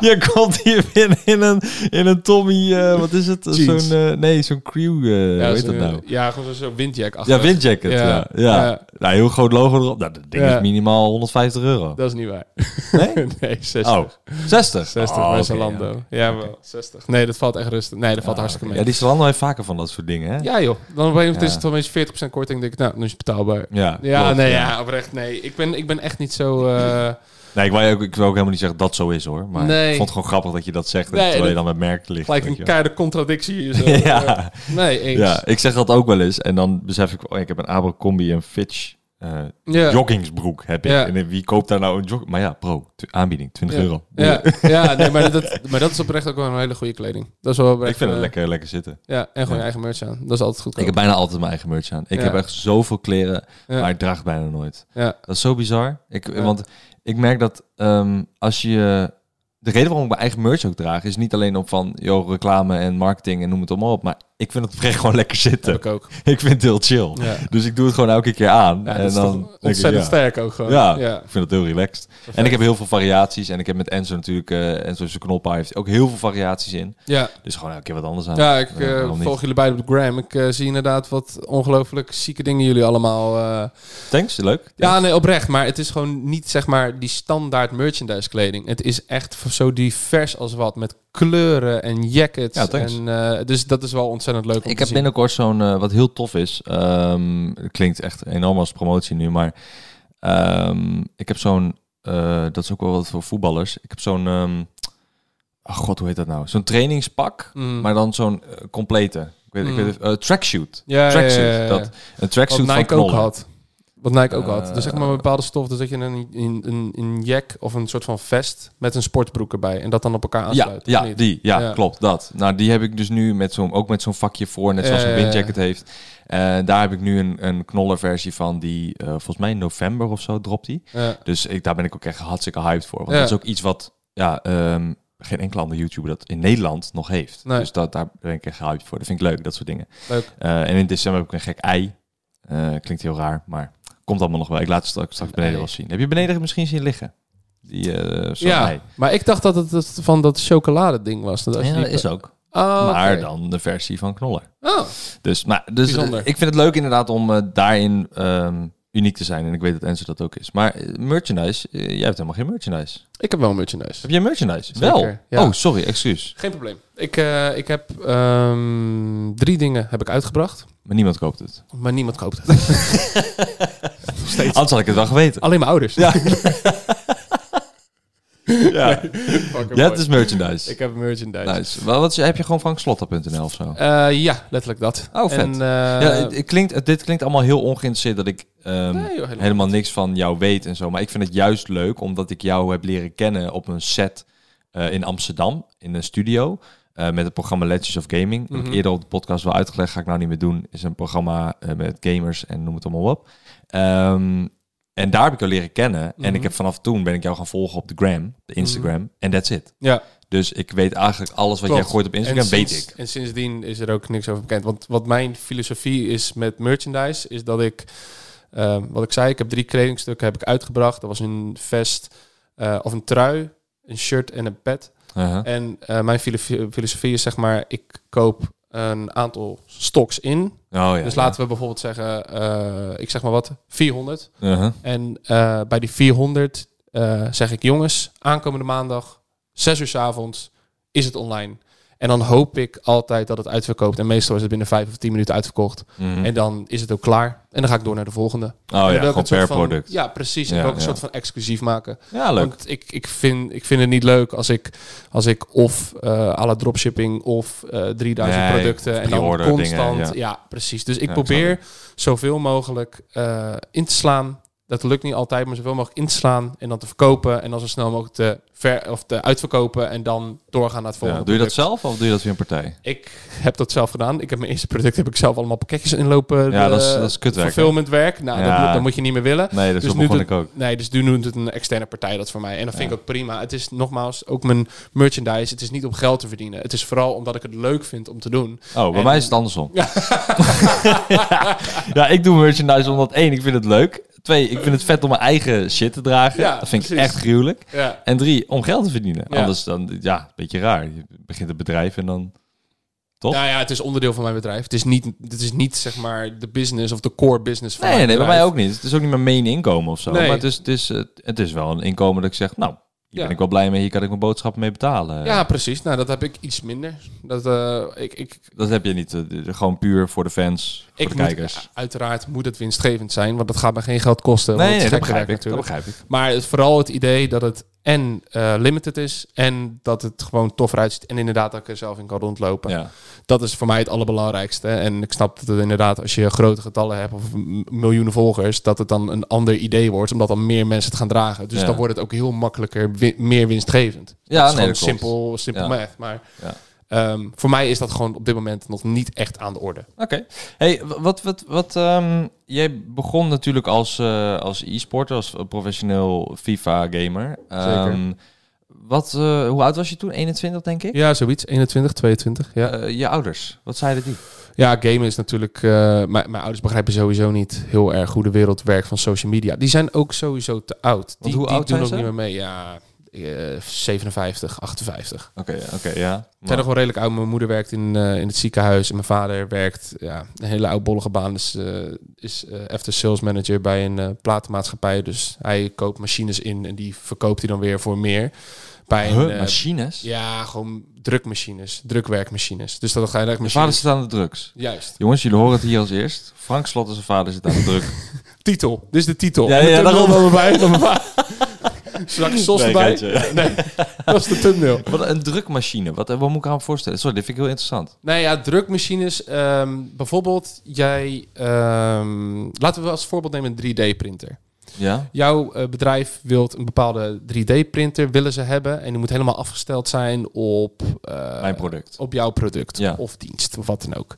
je komt hier binnen in een, in een Tommy, eh, wat is het? Zo'n, eh, nee, zo'n crew, hoe heet zo- dat nou? Ja, gewoon zo'n windjack. Ja, windjacket. Ja, Ja. ja. Ja. Nou, heel groot logo erop. Nou, dat ding Ja. is minimaal 150 euro. Dat is niet waar. Nee? nee, 60. Oh, 60? 60 Oh, bij Zalando. ja. Ja, wel. 60. Nee, dat valt echt rustig. Nee, dat valt Ja, hartstikke mee. Ja, die Zalando heeft vaker van dat soort dingen, hè? Ja joh, dan op een Ja. is het opeens 40% korting. denk ik, nou, nu is het betaalbaar. Ja, Ja, klopt, nee, ja. oprecht, nee. Ik ben, ik ben echt niet zo... eh, Nee, ik wil, ook, ik wil ook helemaal niet zeggen dat zo is, hoor. Maar Nee. ik vond het gewoon grappig dat je dat zegt, Nee, terwijl je dan met merk ligt. gelijk weet een keiharde contradictie zo. Ja. Eh, nee, eens. Ja, ik zeg dat ook wel eens. En dan besef ik, oh, ik heb een Abercrombie en Fitch eh, joggingsbroek. Heb ik. En wie koopt daar nou een jog? Maar ja, bro, tw- aanbieding, 20 Ja. euro. Ja, ja nee, maar, dat, maar dat is oprecht ook wel een hele goede kleding. Dat is wel oprecht, Ik vind het eh, lekker, lekker zitten. Ja, en gewoon Ja. je eigen merch aan. Dat is altijd goed. Ik heb bijna altijd mijn eigen merch aan. Ik Ja. heb echt zoveel kleren, Ja. maar ik draag bijna nooit. Ja. Dat is zo bizar. Ik. Want ik merk dat ehm, als je... De reden waarom ik mijn eigen merch ook draag... is niet alleen op van joh, reclame en marketing en noem het allemaal op. Maar ik vind het oprecht gewoon lekker zitten. heb ik ook. Ik vind het heel chill. Ja. Dus ik doe het gewoon elke keer aan. Ja, en dan denk ik, ontzettend ja. sterk ook gewoon. Ja, ik vind het heel relaxed. En ik heb heel veel variaties. En ik heb met Enzo natuurlijk... eh Enzo zijn knoppa heeft ook heel veel variaties in. Ja, Dus gewoon elke keer wat anders aan. ja ik eh, volg jullie beiden op de gram. Ik eh, zie inderdaad wat ongelooflijk zieke dingen jullie allemaal... Thanks, leuk. Ja, nee, oprecht. Maar het is gewoon niet, zeg maar, die standaard merchandise kleding. Het is echt zo divers als wat. Met kleuren en jackets. Ja, en, eh, dus dat is wel ontzettend leuk om Ik te heb zien. binnenkort zo'n, eh, wat heel tof is. ehm, klinkt echt enorm als promotie nu, maar ehm, ik heb zo'n, eh, dat is ook wel wat voor voetballers. Ik heb zo'n, ach god, hoe heet dat nou? Zo'n trainingspak, Mm. maar dan zo'n complete. Ik weet, Mm. ik weet, eh, tracksuit. Ja, tracksuit. ja, ja, ja. Dat, een tracksuit van Nike ook had. Wat Nike ook had. Eh, Dus zeg maar een bepaalde stof. Dus dat je een, een, een, een jack of een soort van vest met een sportbroek erbij. En dat dan op elkaar Ja, aansluit. ja, niet? die, ja, Ja. klopt, dat. Nou, die heb ik dus nu met zo'n, ook met zo'n vakje voor, net zoals Ja, een ja, ja. windjacket heeft. Eh, daar heb ik nu een, een knollerversie van die, eh, volgens mij in november of zo dropt die. Ja. Dus ik, daar ben ik ook echt hartstikke hyped voor. Want Ja. dat is ook iets wat ja, ehm, geen enkele andere YouTuber dat in Nederland nog heeft. Nee. Dus dat, daar ben ik echt hyped voor. Dat vind ik leuk, dat soort dingen. Leuk. Eh, en in december heb ik een gek ei. Eh, klinkt heel raar, maar komt allemaal nog wel. Ik laat het straks, straks beneden wel zien. Heb je beneden misschien zien liggen? Die eh Ja, maar ik dacht dat het het van dat chocolade ding was. Dat Ja, dat is ook. Oh, Maar dan de versie van Knoller. Oh, Dus, maar, dus Bijzonder. eh, ik vind het leuk inderdaad om eh, daarin... ehm, uniek te zijn. En ik weet dat Enzo dat ook is. Maar merchandise, jij hebt helemaal geen merchandise. Ik heb wel merchandise. Heb jij merchandise? Zeker, wel? ja. Oh, sorry, excuus. Geen probleem. Ik, eh, ik heb ehm, drie dingen heb ik uitgebracht, Maar niemand koopt het. maar niemand koopt het. Steeds. Anders had ik het wel geweten. Alleen mijn ouders. Ja. ja. Ja, het is merchandise. Ik heb merchandise. Nice. Wel, wat is, heb je gewoon frankslotta.nl of zo? Eh, ja, letterlijk dat. Oh, vet. En, eh, ja, het, het klinkt, het- dit klinkt allemaal heel ongeïnteresseerd dat ik ehm, Nee, joh, helemaal helemaal niks van jou weet en zo. Maar ik vind het juist leuk omdat ik jou heb leren kennen op een set eh, in Amsterdam, in een studio. eh, met het programma Legends of Gaming. Mhm. eerder op de podcast wel uitgelegd, ga ik nou niet meer doen. Is een programma eh, met gamers en noem het allemaal op. Ehm, en daar heb ik jou leren kennen. En Mhm. ik heb vanaf toen ben ik jou gaan volgen op de gram, de Instagram. En that's it. ja, Dus ik weet eigenlijk alles wat Klopt. jij gooit op Instagram, weet ik. En sindsdien is er ook niks over bekend. Want wat mijn filosofie is met merchandise, is dat ik, eh, wat ik zei, ik heb drie kledingstukken heb ik uitgebracht. Dat was een vest eh, of een trui, een shirt en een pet. Uh-huh. En eh, mijn filosofie, filosofie is zeg maar, ik koop een aantal stocks in. Oh, ja, dus laten we bijvoorbeeld zeggen, eh, ik zeg maar wat, 400. Uh-huh. En eh, bij die 400 eh, zeg ik, jongens, aankomende maandag, 6 uur 's avonds, is het online. En dan hoop ik altijd dat het uitverkoopt. En meestal is het binnen 5 of 10 minuten uitverkocht. Mhm. En dan is het ook klaar. En dan ga ik door naar de volgende. Oh ja, gewoon per van- product. Ja, precies. En Ja, ik een ja. soort van exclusief maken. Ja, leuk. Want ik, ik, vind, ik vind het niet leuk als ik, als ik of eh à la dropshipping of eh 3000 Nee, producten en dan constant. dingen, ja. precies. Dus ik Ja, probeer zoveel mogelijk eh, in te slaan. Dat lukt niet altijd, maar zoveel mogelijk in te slaan en dan te verkopen en dan zo snel mogelijk te, ver, of te uitverkopen en dan doorgaan naar het Ja, volgende. doe je dat product. zelf of doe je dat via een partij? Ik heb dat zelf gedaan. Ik heb mijn eerste product heb ik zelf allemaal pakketjes inlopen. Ja, de- dat is- dat is kutwerk. Nou, Ja. dat, moet- dat moet je niet meer willen. Nee, dus, Dus zo nu doet- ik ook. Nee, dus nu doet het een externe partij dat voor mij. En dat vind Ja. ik ook prima. Het is nogmaals ook mijn merchandise. Het is niet om geld te verdienen. Het is vooral omdat ik het leuk vind om te doen. Oh, bij En- mij is het andersom. ja, ik doe merchandise omdat één, ik vind het leuk. Twee, ik vind het vet om mijn eigen shit te dragen. Ja, dat vind ik echt gruwelijk. Ja. En drie, om geld te verdienen. Ja. Anders dan, ja, een beetje raar. Je begint een bedrijf en dan... Toch? Nou ja, het is onderdeel van mijn bedrijf. Het is niet, het is niet zeg maar de business of de core business van Nee, nee, mijn bij mij bedrijf. ook niet. Het is ook niet mijn main inkomen of zo. Nee. Maar het is, het, is, eh, het is wel een inkomen dat ik zeg, nou, hier Ja. ben ik wel blij mee. Hier kan ik mijn boodschappen mee betalen. Ja, precies. Nou, dat heb ik iets minder. Dat, eh, ik, ik, Dat heb je niet. eh, gewoon puur voor de fans, voor ik de moet, kijkers. uiteraard moet het winstgevend zijn, want dat gaat me geen geld kosten. Nee, dat begrijp ik. Dat begrijp ik. Maar het, vooral het idee dat het en eh, limited is en dat het gewoon tof eruit ziet. En inderdaad dat ik er zelf in kan rondlopen. Ja. Dat is voor mij het allerbelangrijkste. En ik snap dat het inderdaad, als je grote getallen hebt of miljoenen volgers, dat het dan een ander idee wordt, omdat dan meer mensen het gaan dragen. Dus Ja. dan wordt het ook heel makkelijker, wi- meer winstgevend. Ja, dat is nee, dat simpel, simpel Ja. math. Maar Ehm, voor mij is dat gewoon op dit moment nog niet echt aan de orde. Oké. Hey, wat, wat, wat, ehm, jij begon natuurlijk als, eh, als e-sporter, als professioneel FIFA-gamer. Ehm, wat, eh, hoe oud was je toen? 21, denk ik? Ja, zoiets. 21, 22. Ja, Eh, je ouders, wat zeiden die? ja gamen is natuurlijk... eh, mijn, mijn ouders begrijpen sowieso niet heel erg hoe de wereld werkt van social media. Die zijn ook sowieso te oud. Die, hoe die oud doen zijn ook ze? niet meer mee. Ja, eh, 57, 58. Oké, oké, ja. Ik ben nog wel redelijk oud. Mijn moeder werkt in, eh, in het ziekenhuis en mijn vader werkt ja, een hele oudbollige baan. Dus eh, is eh after sales manager bij een platenmaatschappij. Dus hij koopt machines in en die verkoopt hij dan weer voor meer. Bij Huh, machines? ja, gewoon drukmachines, drukwerkmachines. Dus dat ga je machines. vader zit aan de drugs. Juist. Jongens, jullie horen het hier als eerst. Frank Slot en zijn vader zit aan de druk. Titel. Dit is de titel. Ja, ja, thumbnail daarom. van mijn vader. Straks sos Nee, erbij. geintje. Nee, dat is de thumbnail. Wat een drukmachine. Wat, wat moet ik aan me voorstellen? Sorry, dit vind ik heel interessant. Nou ja, drukmachines. ehm, bijvoorbeeld, jij... ehm, laten we als voorbeeld nemen een 3D-printer. Ja? Jouw eh, bedrijf wilt een bepaalde 3D-printer willen ze hebben. En die moet helemaal afgesteld zijn op... eh, Mijn product. Op jouw product Ja. of dienst of wat dan ook.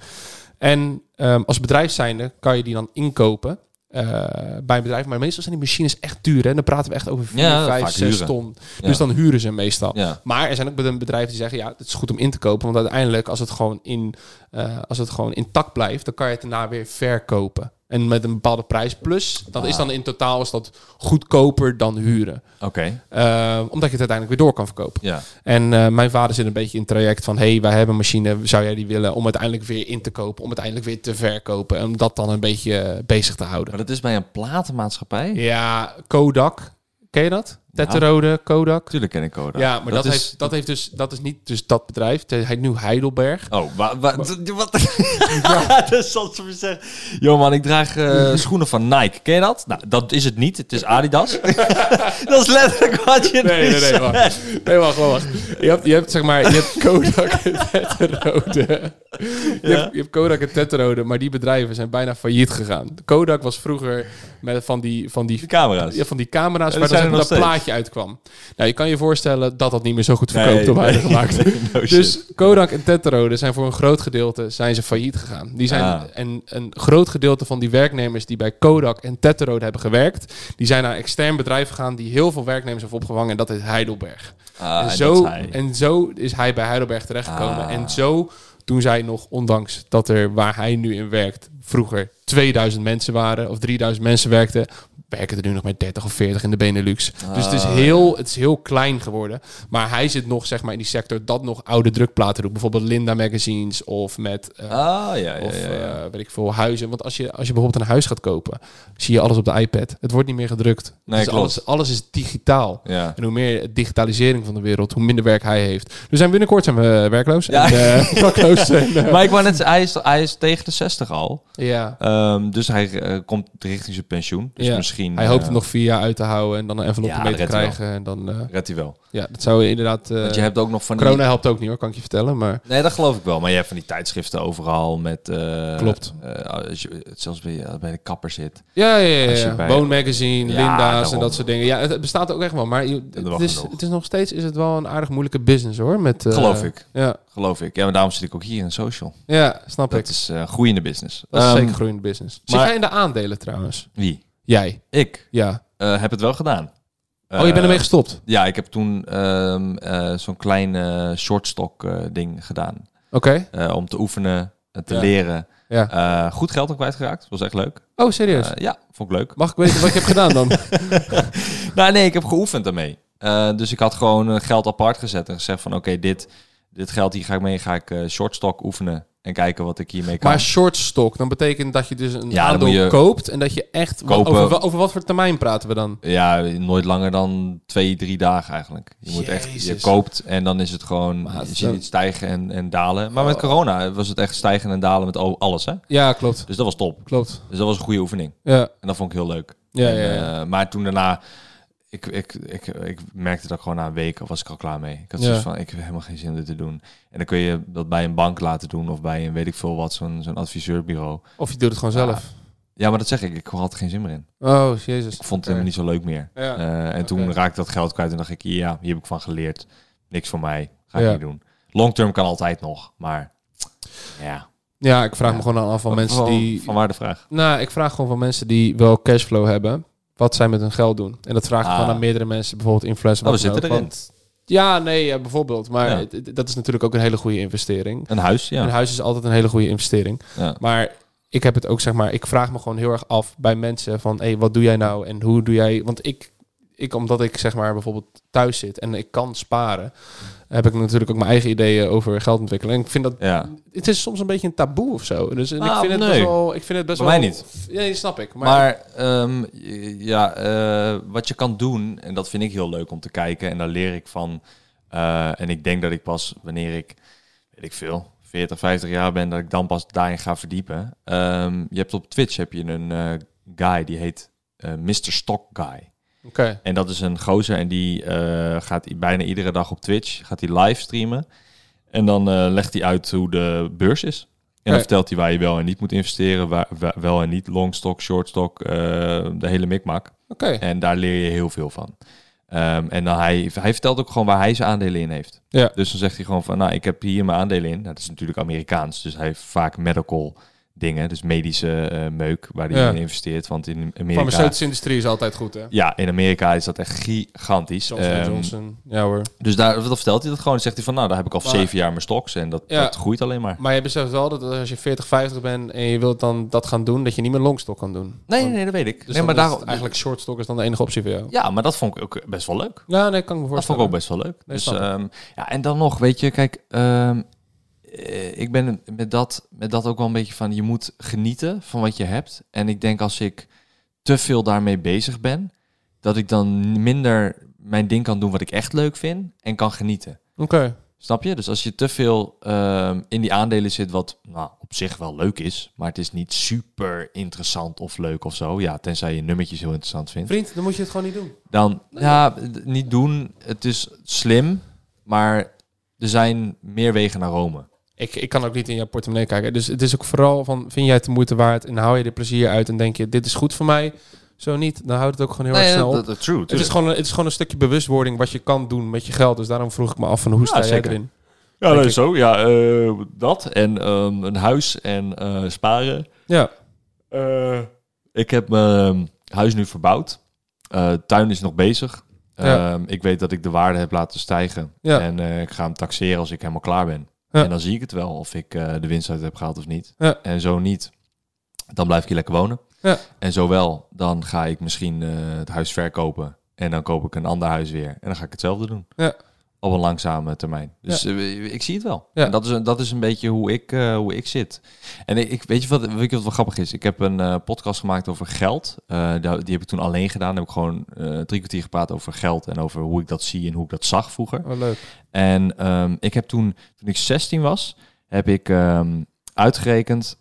En ehm, als bedrijf zijnde kan je die dan inkopen eh, bij een bedrijf. Maar meestal zijn die machines echt duur. Hè? Dan praten we echt over 4, Ja, 5, vaak 6 huren. ton. Ja. Dus dan huren ze meestal. Ja. Maar er zijn ook bedrijven die zeggen, ja, het is goed om in te kopen. Want uiteindelijk, als het gewoon, in, eh, als het gewoon intact blijft, dan kan je het daarna weer verkopen. En met een bepaalde prijs plus. Dat is dan in totaal is dat goedkoper dan huren. Oké, Eh, omdat je het uiteindelijk weer door kan verkopen. ja. En eh, mijn vader zit een beetje in het traject van... hey, wij hebben een machine, zou jij die willen... om uiteindelijk weer in te kopen, om uiteindelijk weer te verkopen... en om dat dan een beetje eh, bezig te houden. Maar dat is bij een platenmaatschappij? Ja, Kodak. Ken je dat? Tetterode, Kodak. Tuurlijk ken ik Kodak. Ja, maar dat, is... heeft, dat heeft dus... Dat is niet dus dat bedrijf. Het heet nu Heidelberg. Oh, wa- wa- d- wat? dat is ze zeggen. Yo man, ik draag eh, schoenen van Nike. Ken je dat? Nou, dat is het niet. Het is Adidas. dat is letterlijk wat je Nee, nee, nee, wacht. Nee, wacht, wacht. Je hebt, je hebt zeg maar, je hebt Kodak en Tetterode. Je, hebt, je hebt Kodak en Tetterode, maar die bedrijven zijn bijna failliet gegaan. Kodak was vroeger met van die, van die camera's. Ja, van die camera's die dan zijn maar nog dat steeds. Plaatje uitkwam. Nou, je kan je voorstellen dat dat niet meer zo goed verkoopt Nee, gemaakt. nee, no shit. dus Kodak en Tetterode zijn voor een groot gedeelte zijn ze failliet gegaan. Die zijn, Ah. En een groot gedeelte van die werknemers die bij Kodak en Tetterode hebben gewerkt, die zijn naar extern bedrijf gegaan die heel veel werknemers heeft opgevangen en dat is Heidelberg. Ah, en, zo, en zo is hij bij Heidelberg terechtgekomen. Ah. En zo toen zij nog, ondanks dat er waar hij nu in werkt, vroeger 2000 mensen waren of 3000 mensen werkten, werken er nu nog met 30 of 40 in de Benelux. dus het is, Ah, heel, het is heel klein geworden. Maar hij zit nog zeg maar in die sector dat nog oude drukplaten doet. Bijvoorbeeld Linda Magazines of met eh, Ah, ja, ja, of ja, ja. eh, weet ik veel, huizen. Want als je, als je bijvoorbeeld een huis gaat kopen, zie je alles op de iPad. Het wordt niet meer gedrukt. Nee, dus alles, alles is digitaal. ja. En hoe meer digitalisering van de wereld, hoe minder werk hij heeft. Dus zijn binnenkort zijn we werkloos. Ja. En, eh, dakloos. En, eh, Maar ik wou net hij is, hij is tegen de 60 al. ja. Ehm, dus hij eh, komt richting zijn pensioen. Dus Ja. Misschien... Hij hoopt eh, het nog vier jaar uit te houden en dan een envelop Ja, dat te krijgen. En dan, eh, Redt hij wel. ja, dat zou inderdaad... eh, Want je hebt ook nog van die... corona helpt ook niet hoor, kan ik je vertellen. Maar Nee, dat geloof ik wel. Maar je hebt van die tijdschriften overal met... eh, Klopt. eh, als je, zelfs bij, bij de kapper zit. ja, ja, ja. Ja. Bone Magazine, Ja, Linda's en dat soort dingen. Ja, het, het bestaat ook echt wel. Maar je, het, is, het is nog steeds is het wel een aardig moeilijke business hoor. Met, eh, Geloof ik. Ja, Geloof ik. Ja, maar daarom zit ik ook hier in social. ja snap ik. Dat is eh groeiende business. Dat is Ehm, zeker groeiende business. Zit maar- jij in de aandelen trouwens? Wie? Jij? Ik Ja. eh, heb het wel gedaan. oh, je bent Eh, ermee gestopt? Ja, ik heb toen ehm, eh, zo'n klein eh, shortstock eh, ding gedaan. Oké. Eh, om te oefenen, en te Ja. leren. Ja. Eh, goed geld ook kwijtgeraakt. Was echt leuk. Oh, serieus? Eh, ja, vond ik leuk. Mag ik weten wat je hebt gedaan dan? Nou, nee, ik heb geoefend daarmee. Eh, dus ik had gewoon eh, geld apart gezet en gezegd van oké, dit, dit geld hier ga ik mee, ga ik eh shortstock oefenen en kijken wat ik hiermee kan. maar short stock, dan betekent dat je dus een Ja, aandeel je koopt en dat je echt... kopen. Over, over wat voor termijn praten we dan? Ja, nooit langer dan twee, drie dagen eigenlijk. Je moet echt, je koopt en dan is het gewoon, Maar je het- ziet het stijgen en, en dalen. Maar met Oh. corona was het echt stijgen en dalen met al- alles, hè? Ja, klopt. Dus dat was top. Klopt. Dus dat was een goede oefening. Ja. En dat vond ik heel leuk. Ja, En, ja, ja. eh, maar toen daarna, ik, ik, ik, ik merkte dat gewoon na een week was ik al klaar mee. Ik had Ja. zoiets van, ik heb helemaal geen zin om dit te doen. En dan kun je dat bij een bank laten doen of bij een weet ik veel wat, zo'n zo'n adviseurbureau. Of je doet het gewoon zelf. Ja, maar dat zeg ik, ik had er geen zin meer in. Oh, jezus. Ik vond het helemaal niet zo leuk meer. Ja. Eh, en toen raakte ik dat geld kwijt en dacht ik, ja, hier heb ik van geleerd. Niks voor mij, ga ik niet doen. Long term kan altijd nog, maar ja. Ja, ik vraag me gewoon af van mensen die... Van waar de vraag? Nou, ik vraag gewoon van mensen die wel cashflow hebben, wat zij met hun geld doen. En dat vraag ik Ah. aan meerdere mensen, bijvoorbeeld influencers. Oh, we zitten erin. Want- ja, nee, bijvoorbeeld. Maar Ja. het- het- dat is natuurlijk ook een hele goede investering. Een huis, ja. Een huis is altijd een hele goede investering. ja. Maar ik heb het ook, zeg maar, ik vraag me gewoon heel erg af bij mensen van, hé, wat doe jij nou en hoe doe jij? Want ik, ik, omdat ik zeg maar bijvoorbeeld thuis zit en ik kan sparen, heb ik natuurlijk ook mijn eigen ideeën over geld ontwikkelen. En ik vind dat, ja. het is soms een beetje een taboe of zo. Dus en ik Nou, vind het nee. best wel, ik vind het best Bij wel. mij niet. Ja, die snap ik. Maar, Maar, ehm, ja, eh, wat je kan doen, en dat vind ik heel leuk om te kijken, en daar leer ik van. eh, en ik denk dat ik pas wanneer ik, weet ik veel, 40, 50 jaar ben, dat ik dan pas daarin ga verdiepen. Ehm, je hebt op Twitch heb je een eh, guy die heet Mr. Stock Guy. En dat is een gozer en die eh, gaat bijna iedere dag op Twitch, gaat hij live streamen. En dan eh, legt hij uit hoe de beurs is. En dan vertelt hij waar je wel en niet moet investeren, waar, waar- wel en niet, long stock, short stock, eh, de hele mikmak. Oké. En daar leer je heel veel van. Ehm, en dan hij, hij vertelt ook gewoon waar hij zijn aandelen in heeft. Ja. Dus dan zegt hij gewoon van, nou, ik heb hier mijn aandelen in. Nou, dat is natuurlijk Amerikaans, dus hij heeft vaak medical dingen. Dus medische eh, meuk waar hij Ja. in investeert. Want in Amerika... farmaceutische industrie is altijd goed, hè? Ja, in Amerika is dat echt gigantisch. Johnson Johnson. Ja hoor. Dus daar dat vertelt hij dat gewoon. Zegt hij van, nou, daar heb ik al Maar- zeven jaar mijn stocks. En dat, Ja. dat groeit alleen maar. Maar je beseft wel dat als je 40, 50 bent en je wilt dan dat gaan doen, dat je niet meer longstok kan doen. Nee, Want- nee, dat weet ik. Dus nee, maar daar, eigenlijk shortstok is dan de enige optie voor jou. Ja, maar dat vond ik ook best wel leuk. Ja, nee, kan ik me Dat vond voorstellen. ik ook best wel leuk. Nee, dus, ehm, ja, en dan nog, weet je, kijk, ehm, eh, ik ben met dat, met dat ook wel een beetje van, je moet genieten van wat je hebt. En ik denk als ik te veel daarmee bezig ben, dat ik dan minder mijn ding kan doen wat ik echt leuk vind en kan genieten. Oké. Snap je? Dus als je te veel ehm, in die aandelen zit, wat nou, op zich wel leuk is, maar het is niet super interessant of leuk of zo. Ja, tenzij je nummertjes heel interessant vindt. Vriend, dan moet je het gewoon niet doen. Dan, ja, niet doen. Het is slim, maar er zijn meer wegen naar Rome. Ik, ik kan ook niet in jouw portemonnee kijken. Dus het is ook vooral van, vind jij het de moeite waard en hou je er plezier uit en denk je, dit is goed voor mij? Zo niet, dan houdt het ook gewoon heel erg snel op. dat, true. Het is, gewoon een, het is gewoon een stukje bewustwording wat je kan doen met je geld. Dus daarom vroeg ik me af van hoe Ja, sta jij zeker. erin? ja, dat is zo. Ja, eh, dat en ehm, een huis en eh, sparen. Ja, Eh, ik heb mijn huis nu verbouwd. Eh, tuin is nog bezig. Ja. Ehm, ik weet dat ik de waarde heb laten stijgen. Ja. En eh, ik ga hem taxeren als ik helemaal klaar ben. Ja. En dan zie ik het wel of ik eh, de winst uit heb gehaald of niet. Ja. En zo niet, dan blijf ik hier lekker wonen. Ja. En zo wel, dan ga ik misschien eh, het huis verkopen. En dan koop ik een ander huis weer. En dan ga ik hetzelfde doen. Ja. Op een langzame termijn. Dus eh, ik zie het wel. Ja. En dat is, een- dat is een beetje hoe ik, eh, hoe ik zit. En ik, weet je wat, weet je wat wel grappig is? Ik heb een eh, podcast gemaakt over geld. Die, heb ik toen alleen gedaan. Daar heb ik gewoon drie kwartier gepraat over geld. En over hoe ik dat zie en hoe ik dat zag vroeger. oh, leuk. En ehm, ik heb toen, toen ik 16 was, heb ik ehm, uitgerekend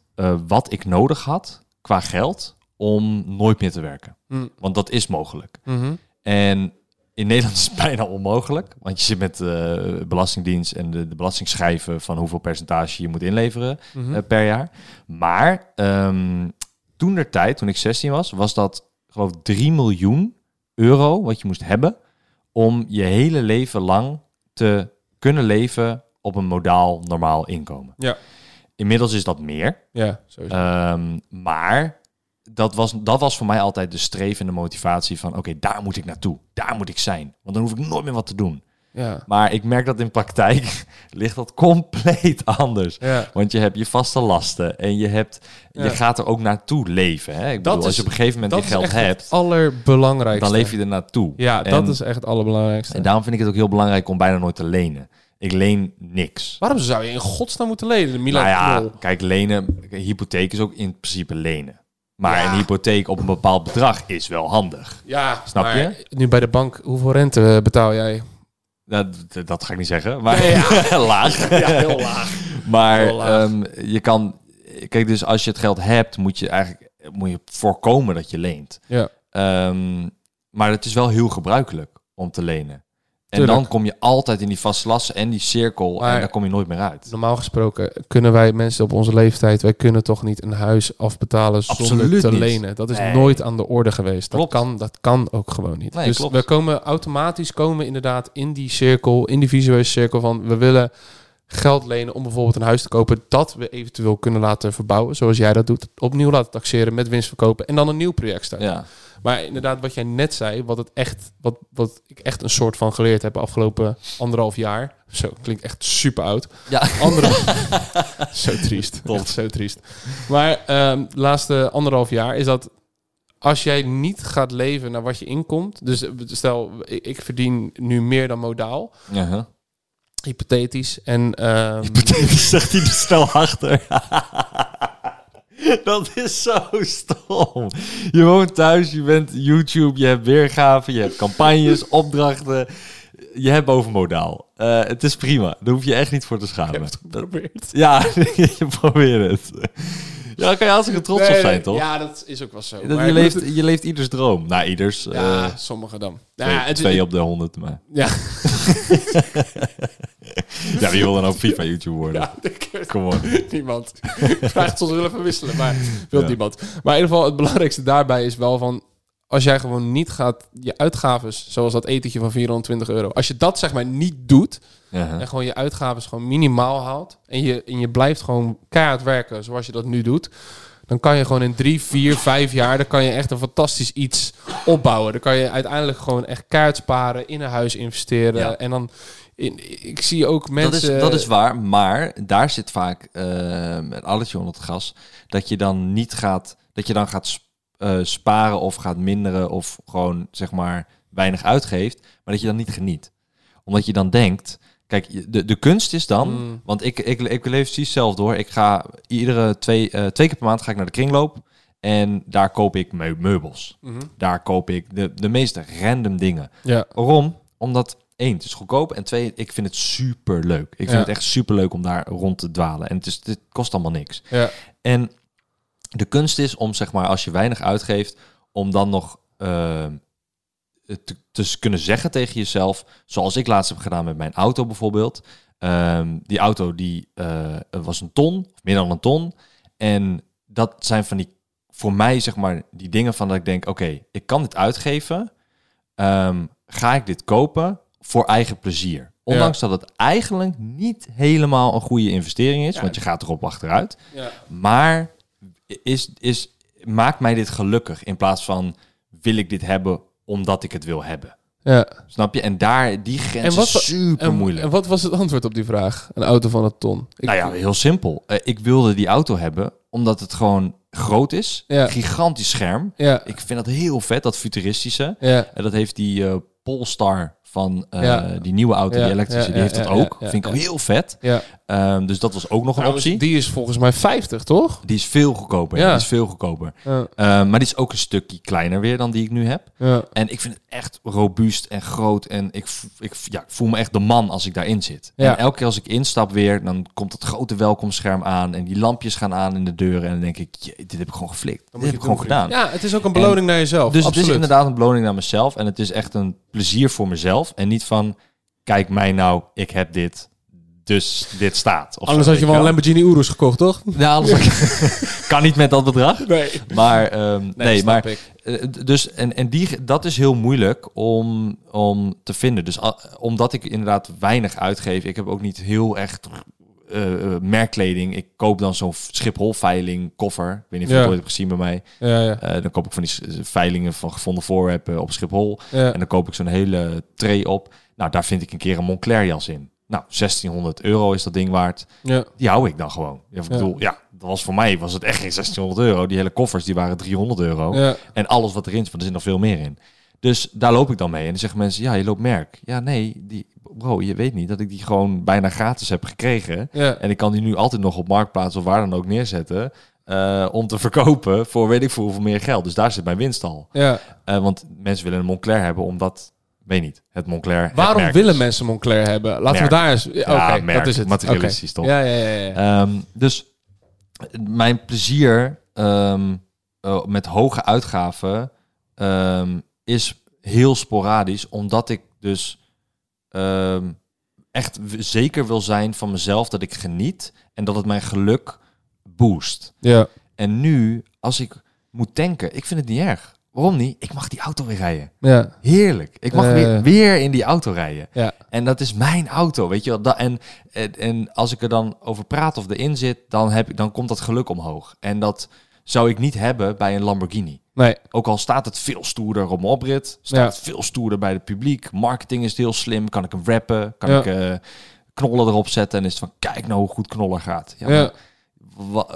wat ik nodig had qua geld om nooit meer te werken. Hm. Want dat is mogelijk. Mhm. En in Nederland is het bijna onmogelijk. Want je zit met de Belastingdienst en de, de belastingschijven van hoeveel percentage je moet inleveren Mhm. eh, per jaar. Maar ehm, toen der tijd, toen ik 16 was, was dat geloof ik 3 miljoen euro wat je moest hebben om je hele leven lang te kunnen leven op een modaal normaal inkomen. Ja. Inmiddels is dat meer. Ja, sowieso. Ehm, maar dat was, dat was voor mij altijd de streef en de motivatie van... oké, daar moet ik naartoe. Daar moet ik zijn. Want dan hoef ik nooit meer wat te doen. ja. Maar ik merk dat in praktijk ligt dat compleet anders. Ja. Want je hebt je vaste lasten en je, hebt, je Ja. gaat er ook naartoe leven. Hè? Ik Dat bedoel, als is- je op een gegeven moment Dat je geld hebt, het allerbelangrijkste. dan leef je er naartoe. Ja, En- dat is echt het allerbelangrijkste. En daarom vind ik het ook heel belangrijk om bijna nooit te lenen. Ik leen niks. Waarom zou je in godsnaam moeten lenen? Milan Nou ja, kijk, lenen, hypotheek is ook in principe lenen. Maar Ja. een hypotheek op een bepaald bedrag is wel handig. Ja, Snap maar je? Nu bij de bank, hoeveel rente betaal jij? Dat, dat ga ik niet zeggen, maar ja. laag. Ja, heel laag. Maar Heel laag. ehm, je kan... Kijk, dus als je het geld hebt, moet je eigenlijk moet je voorkomen dat je leent. Ja. Ehm, maar het is wel heel gebruikelijk om te lenen. En Tuurlijk. dan kom je altijd in die vaste lasten en die cirkel Maar- en daar kom je nooit meer uit. Normaal gesproken kunnen wij mensen op onze leeftijd, wij kunnen toch niet een huis afbetalen zonder Absoluut te niet. lenen. Dat is Nee. nooit aan de orde geweest. Dat kan, dat kan ook gewoon niet. Nee, dus klopt. we komen automatisch komen we inderdaad in die cirkel, in die visuele cirkel van we willen geld lenen om bijvoorbeeld een huis te kopen dat we eventueel kunnen laten verbouwen, zoals jij dat doet, opnieuw laten taxeren met winst verkopen en dan een nieuw project starten. Ja. Maar inderdaad, wat jij net zei, wat, het echt, wat, wat ik echt een soort van geleerd heb afgelopen anderhalf jaar. Zo, klinkt echt super oud. Ja. Andere... zo triest. Echt zo triest. Maar de laatste anderhalf jaar is dat als jij niet gaat leven naar wat je inkomt. Dus stel, ik, verdien nu meer dan modaal. Hypothetisch. En ehm, zegt hij er snel achter. Dat is zo stom. Je woont thuis, je bent YouTube, je hebt weergaven, je hebt campagnes, opdrachten. Je hebt bovenmodaal. Eh, het is prima. Daar hoef je echt niet voor te ik schamen. heb het geprobeerd. Ja, je probeert het. Ja, daar kan je hartstikke trots op zijn, toch? Ja, dat is ook wel zo. Dat je, leeft, je leeft ieders droom. Nou, ieders. Ja, eh, sommigen dan. twee, Ja, het- twee op de honderd. Maar. Ja, Ja, wie wil dan ook FIFA YouTube worden? ja ik- Kom op. niemand. Ik vraag het soms wel even wisselen, maar wil Ja. niemand. Maar in ieder geval, het belangrijkste daarbij is wel van... als jij gewoon niet gaat je uitgaves, zoals dat etentje van 420 euro, als je dat zeg maar niet doet en gewoon je uitgaves gewoon minimaal haalt en je, en je blijft gewoon keihard werken zoals je dat nu doet, dan kan je gewoon in drie, vier, vijf jaar, dan kan je echt een fantastisch iets opbouwen. Dan kan je uiteindelijk gewoon echt kaart sparen, in een huis investeren Ja. en dan, in, ik zie ook Dat mensen... is, dat is waar, maar daar zit vaak uh, een alletje onder het gas. Dat je dan niet gaat, dat je dan gaat eh, sparen of gaat minderen of gewoon zeg maar weinig uitgeeft, maar dat je dan niet geniet. Omdat je dan denkt, kijk, de, de kunst is dan, Mm. want ik, ik, ik leef precies zelf door. Ik ga iedere twee, eh, twee keer per maand ga ik naar de kringloop en daar koop ik meu- meubels. Mhm. Daar koop ik de, de meest random dingen. Ja. Waarom? Omdat één, het is goedkoop. En twee, ik vind het super leuk. Ik vind Ja. het echt super leuk om daar rond te dwalen. En het, is, het kost allemaal niks. Ja. En de kunst is om, zeg maar, als je weinig uitgeeft, om dan nog eh, te, te kunnen zeggen tegen jezelf, zoals ik laatst heb gedaan met mijn auto bijvoorbeeld. Ehm, die auto die eh, was een ton, of meer dan een ton. En dat zijn van die, voor mij zeg maar, die dingen van dat ik denk, oké, ik kan dit uitgeven. Ehm, ga ik dit kopen voor eigen plezier? Ondanks dat het eigenlijk niet helemaal een goede investering is, Ja. want je gaat erop achteruit. Ja. Maar is, is, maakt mij dit gelukkig in plaats van wil ik dit hebben omdat ik het wil hebben? Ja. Snap je? En daar, die grens En wat is super En, moeilijk. en wat was het antwoord op die vraag? Een auto van een ton. Ik- nou ja, heel simpel. Eh, ik wilde die auto hebben omdat het gewoon groot is. Ja. Gigantisch scherm. Ja. Ik vind dat heel vet, dat futuristische. Ja. En dat heeft die eh, Polestar van eh, Ja. die nieuwe auto, die elektrische, die heeft dat ook. vind ik heel vet. Ehm, dus dat was ook nog een optie. Die is volgens mij 50, toch? Die is veel goedkoper. Ja. Die is veel goedkoper. Ja. Ehm, maar die is ook een stukje kleiner weer dan die ik nu heb. Ja. En ik vind het echt robuust en groot. En ik, ik, ja, ik voel me echt de man als ik daarin zit. Ja. En elke keer als ik instap weer, dan komt het grote welkomstscherm aan. En die lampjes gaan aan in de deuren. En dan denk ik, "Jee, dit heb ik gewoon geflikt. Dit heb ik gewoon gedaan. Ja, het is ook een beloning naar jezelf. Dus Absoluut. het is inderdaad een beloning naar mezelf. En het is echt een plezier voor mezelf. En niet van, kijk mij nou, ik heb dit. Dus dit staat. Of Anders zo, had je wel een Lamborghini Urus gekocht, toch? Ja, anders had ik- kan niet met dat bedrag. Nee. Maar, ehm, nee, snap maar ik. eh, dus en, en die, dat is heel moeilijk om, om te vinden. Dus omdat ik inderdaad weinig uitgeef, ik heb ook niet heel echt eh, eh, merkkleding. Ik koop dan zo'n Schiphol veiling koffer. Ik weet niet of je Ja. het ooit hebt gezien bij mij. Ja, ja. Eh, dan koop ik van die veilingen van gevonden voorwerpen op Schiphol. ja. En dan koop ik zo'n hele tray op. Nou, daar vind ik een keer een Moncler jas in. Nou, 1600 euro is dat ding waard. ja. Die hou ik dan gewoon. Ja, ik bedoel, ja, dat was voor mij was het echt geen 1600 euro. Die hele koffers die waren 300 euro. ja. En alles wat erin zit, want er zit nog veel meer in. Dus daar loop ik dan mee. En dan zeggen mensen, ja, je loopt merk. Ja, nee, die, bro, je weet niet dat ik die gewoon bijna gratis heb gekregen. ja. En ik kan die nu altijd nog op Marktplaats of waar dan ook neerzetten. eh, om te verkopen voor weet ik veel hoeveel meer geld. Dus daar zit mijn winst al. ja. Eh, want mensen willen een Moncler hebben omdat, weet niet, het Moncler het Waarom merk willen mensen Moncler hebben? Laten Merk. we daar eens... Ja, Oké, merk, dat is het. materialistisch toch? Ja, ja, ja. ja. Ehm, dus mijn plezier ehm, eh, met hoge uitgaven ehm, is heel sporadisch, omdat ik dus echt zeker wil zijn van mezelf dat ik geniet en dat het mijn geluk boost. ja. En nu, als ik moet tanken, ik vind het niet erg. Waarom niet? Ik mag die auto weer rijden. Ja. Heerlijk. Ik mag Eh. weer, weer in die auto rijden. Ja. En dat is mijn auto, weet je wel. En, en, en als ik er dan over praat of erin zit, dan, heb ik, dan komt dat geluk omhoog. En dat zou ik niet hebben bij een Lamborghini. Nee. Ook al staat het veel stoerder op mijn oprit, staat Ja. het veel stoerder bij het publiek. Marketing is heel slim, kan ik hem rappen, kan Ja. ik eh, knollen erop zetten en is het van, kijk nou hoe goed knollen gaat. Ja, maar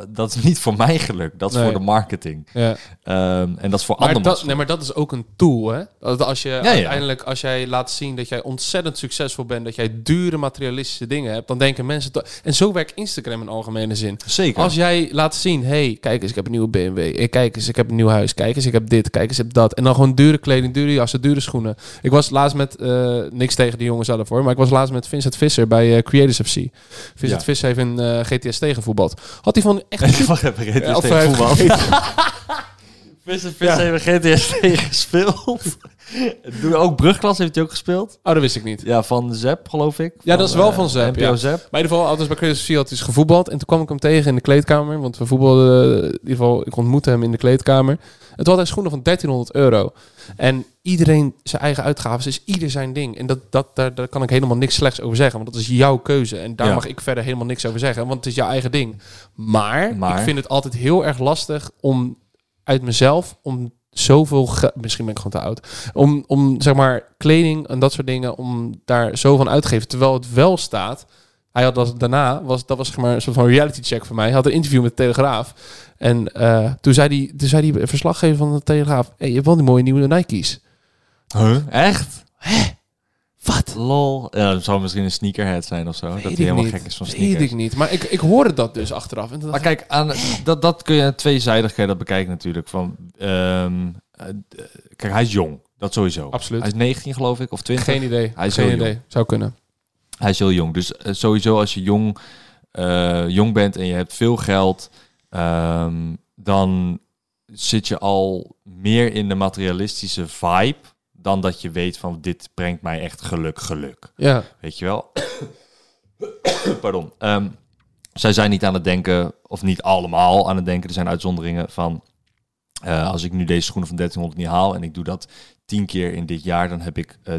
dat is niet voor mijn geluk, dat is Nee. voor de marketing. Ja. Ehm, en dat is voor Maar andermans dat, nee, maar dat is ook een tool, hè? Dat als je ja. uiteindelijk, als jij laat zien dat jij ontzettend succesvol bent, dat jij dure materialistische dingen hebt, dan denken mensen... En zo werkt Instagram in algemene zin. Zeker. Als jij laat zien, hey, kijk eens, ik heb een nieuwe BMW. Hey, kijk eens, ik heb een nieuw huis. Kijk eens, ik heb dit. Kijk eens, ik heb dat. En dan gewoon dure kleding, dure jassen, dure schoenen. Ik was laatst met, eh, niks tegen die jongen zelf hoor, maar ik was laatst met Vincent Visser bij eh, Creators FC. Vincent Ja. Visser heeft in eh, GTST gevoetbald. Had hij van echt even, GTS Ja, tegen voetbal. Vissen, vissen hebben GTS tegen gespeeld. Doe ook Brugklas heeft hij ook gespeeld. Oh, dat wist ik niet. Ja, van Zep, geloof ik. Ja, dat is wel eh, van Zep, NPO ja. Zep. Maar in ieder geval, altijd bij Chris had dus gevoetbald. En toen kwam ik hem tegen in de kleedkamer. Want we voetbalden, eh, in ieder geval, ik ontmoette hem in de kleedkamer. En toen had hij schoenen van 1300 euro. En iedereen, zijn eigen uitgaven, is ieder zijn ding. En dat, dat, daar, daar kan ik helemaal niks slechts over zeggen. Want dat is jouw keuze. En daar Ja. mag ik verder helemaal niks over zeggen. Want het is jouw eigen ding. Maar, Maar? ik vind het altijd heel erg lastig om uit mezelf, om zoveel misschien ben ik gewoon te oud om, om zeg maar kleding en dat soort dingen om daar zo van uit te geven terwijl het wel staat hij had dat daarna was dat was zeg maar een soort van reality check voor mij hij had een interview met de Telegraaf en eh, toen zei die toen zei die verslaggever van de Telegraaf hey, je hebt wel die mooie nieuwe Nike's Huh? Echt? Wat Lol. Ja, dat zou misschien een sneakerhead zijn of zo. dat hij helemaal niet. gek is van weet sneakers. ik niet maar ik, ik hoorde dat dus achteraf en Maar ik, kijk, aan, dat, dat kun je tweezijdig kun je dat bekijken natuurlijk. Van, ehm, eh, d- kijk, hij is jong. Dat sowieso. Absoluut. Hij is 19 geloof ik, of 20. geen idee Hij is geen heel idee zou kunnen Hij is heel jong. Dus eh, sowieso als je jong, eh, jong bent en je hebt veel geld, ehm, dan zit je al meer in de materialistische vibe dan dat je weet van dit brengt mij echt geluk, geluk. ja Weet je wel? Pardon. Ehm, zij zijn niet aan het denken, of niet allemaal aan het denken. Er zijn uitzonderingen van... eh, als ik nu deze schoenen van 1300 niet haal en ik doe dat tien keer in dit jaar, dan heb ik eh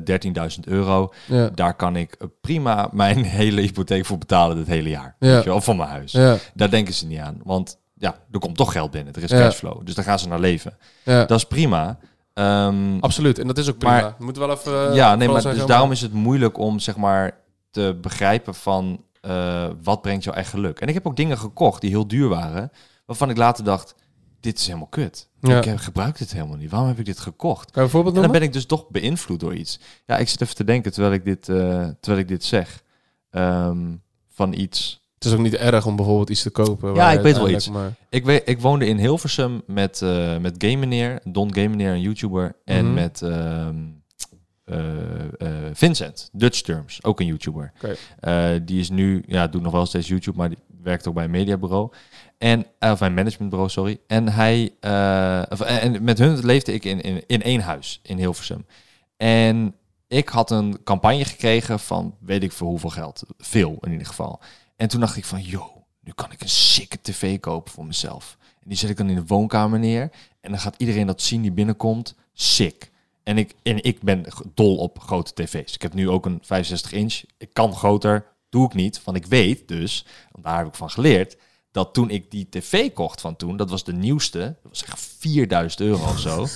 13.000 euro. ja Daar kan ik eh, prima mijn hele hypotheek voor betalen dit hele jaar. Ja. Weet je wel, voor mijn huis. ja Daar denken ze niet aan. Want ja, er komt toch geld binnen. Er is cashflow. Dus daar gaan ze naar leven. ja Dat is prima. Ehm, absoluut en dat is ook prima Maar- moet wel even eh, ja, nee, vooral maar dus daarom is het moeilijk om zeg maar te begrijpen van eh, wat brengt jou echt geluk. En ik heb ook dingen gekocht die heel duur waren, waarvan ik later dacht, dit is helemaal kut. Ja. Ik heb, gebruik dit helemaal niet. Waarom heb ik dit gekocht? kan je een voorbeeld En dan noemen ben ik dus toch beïnvloed door iets. Ja, ik zit even te denken terwijl ik dit, eh, terwijl ik dit zeg. Ehm, van iets. Het is ook niet erg om bijvoorbeeld iets te kopen. Ja, ik weet wel uiteindelijk Maar... Ik, weet, ik woonde in Hilversum met, eh met Game Meneer, Don Game Meneer, een YouTuber. En Mhm. met ehm, eh, eh, Vincent, Dutch Terms, ook een YouTuber. Oké. Eh, die is nu, ja, doet nog wel steeds YouTube, maar die werkt ook bij een mediabureau. En, of een managementbureau, sorry. En hij, eh, of, en met hun leefde ik in, in, in één huis in Hilversum. En ik had een campagne gekregen van weet ik voor hoeveel geld. Veel in ieder geval. En toen dacht ik van, yo, nu kan ik een sikke tv kopen voor mezelf. En die zet ik dan in de woonkamer neer. En dan gaat iedereen dat zien die binnenkomt. Sick. En ik, en ik ben dol op grote tv's. Ik heb nu ook een 65 inch. Ik kan groter, doe ik niet. Want ik weet dus, want daar heb ik van geleerd... dat toen ik die tv kocht van toen, dat was de nieuwste. Dat was echt 4000 euro of zo.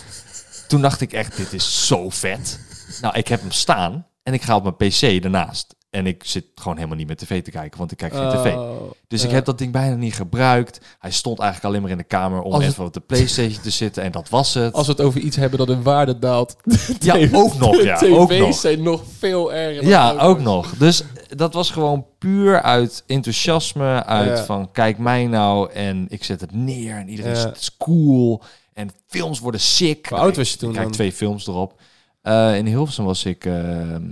toen dacht ik echt, dit is zo vet. Nou, ik heb hem staan en ik ga op mijn pc ernaast. En ik zit gewoon helemaal niet met tv te kijken, want ik kijk geen tv. Oh, Dus ik heb dat ding bijna niet gebruikt. Hij stond eigenlijk alleen maar in de kamer om het- even op de Playstation te zitten. En dat was het. Als we het over iets hebben dat in waarde daalt. Ja, ook nog. Ja, TV's ook nog. zijn nog veel erger. Ja, ook nog. Dus dat was gewoon puur uit enthousiasme. Uit Ja. van, kijk mij nou. En ik zet het neer. En iedereen Ja. is cool. En films worden sick. Hoe oud was je Ik toen kijk dan? twee films erop. Eh, in Hilversum was ik ehm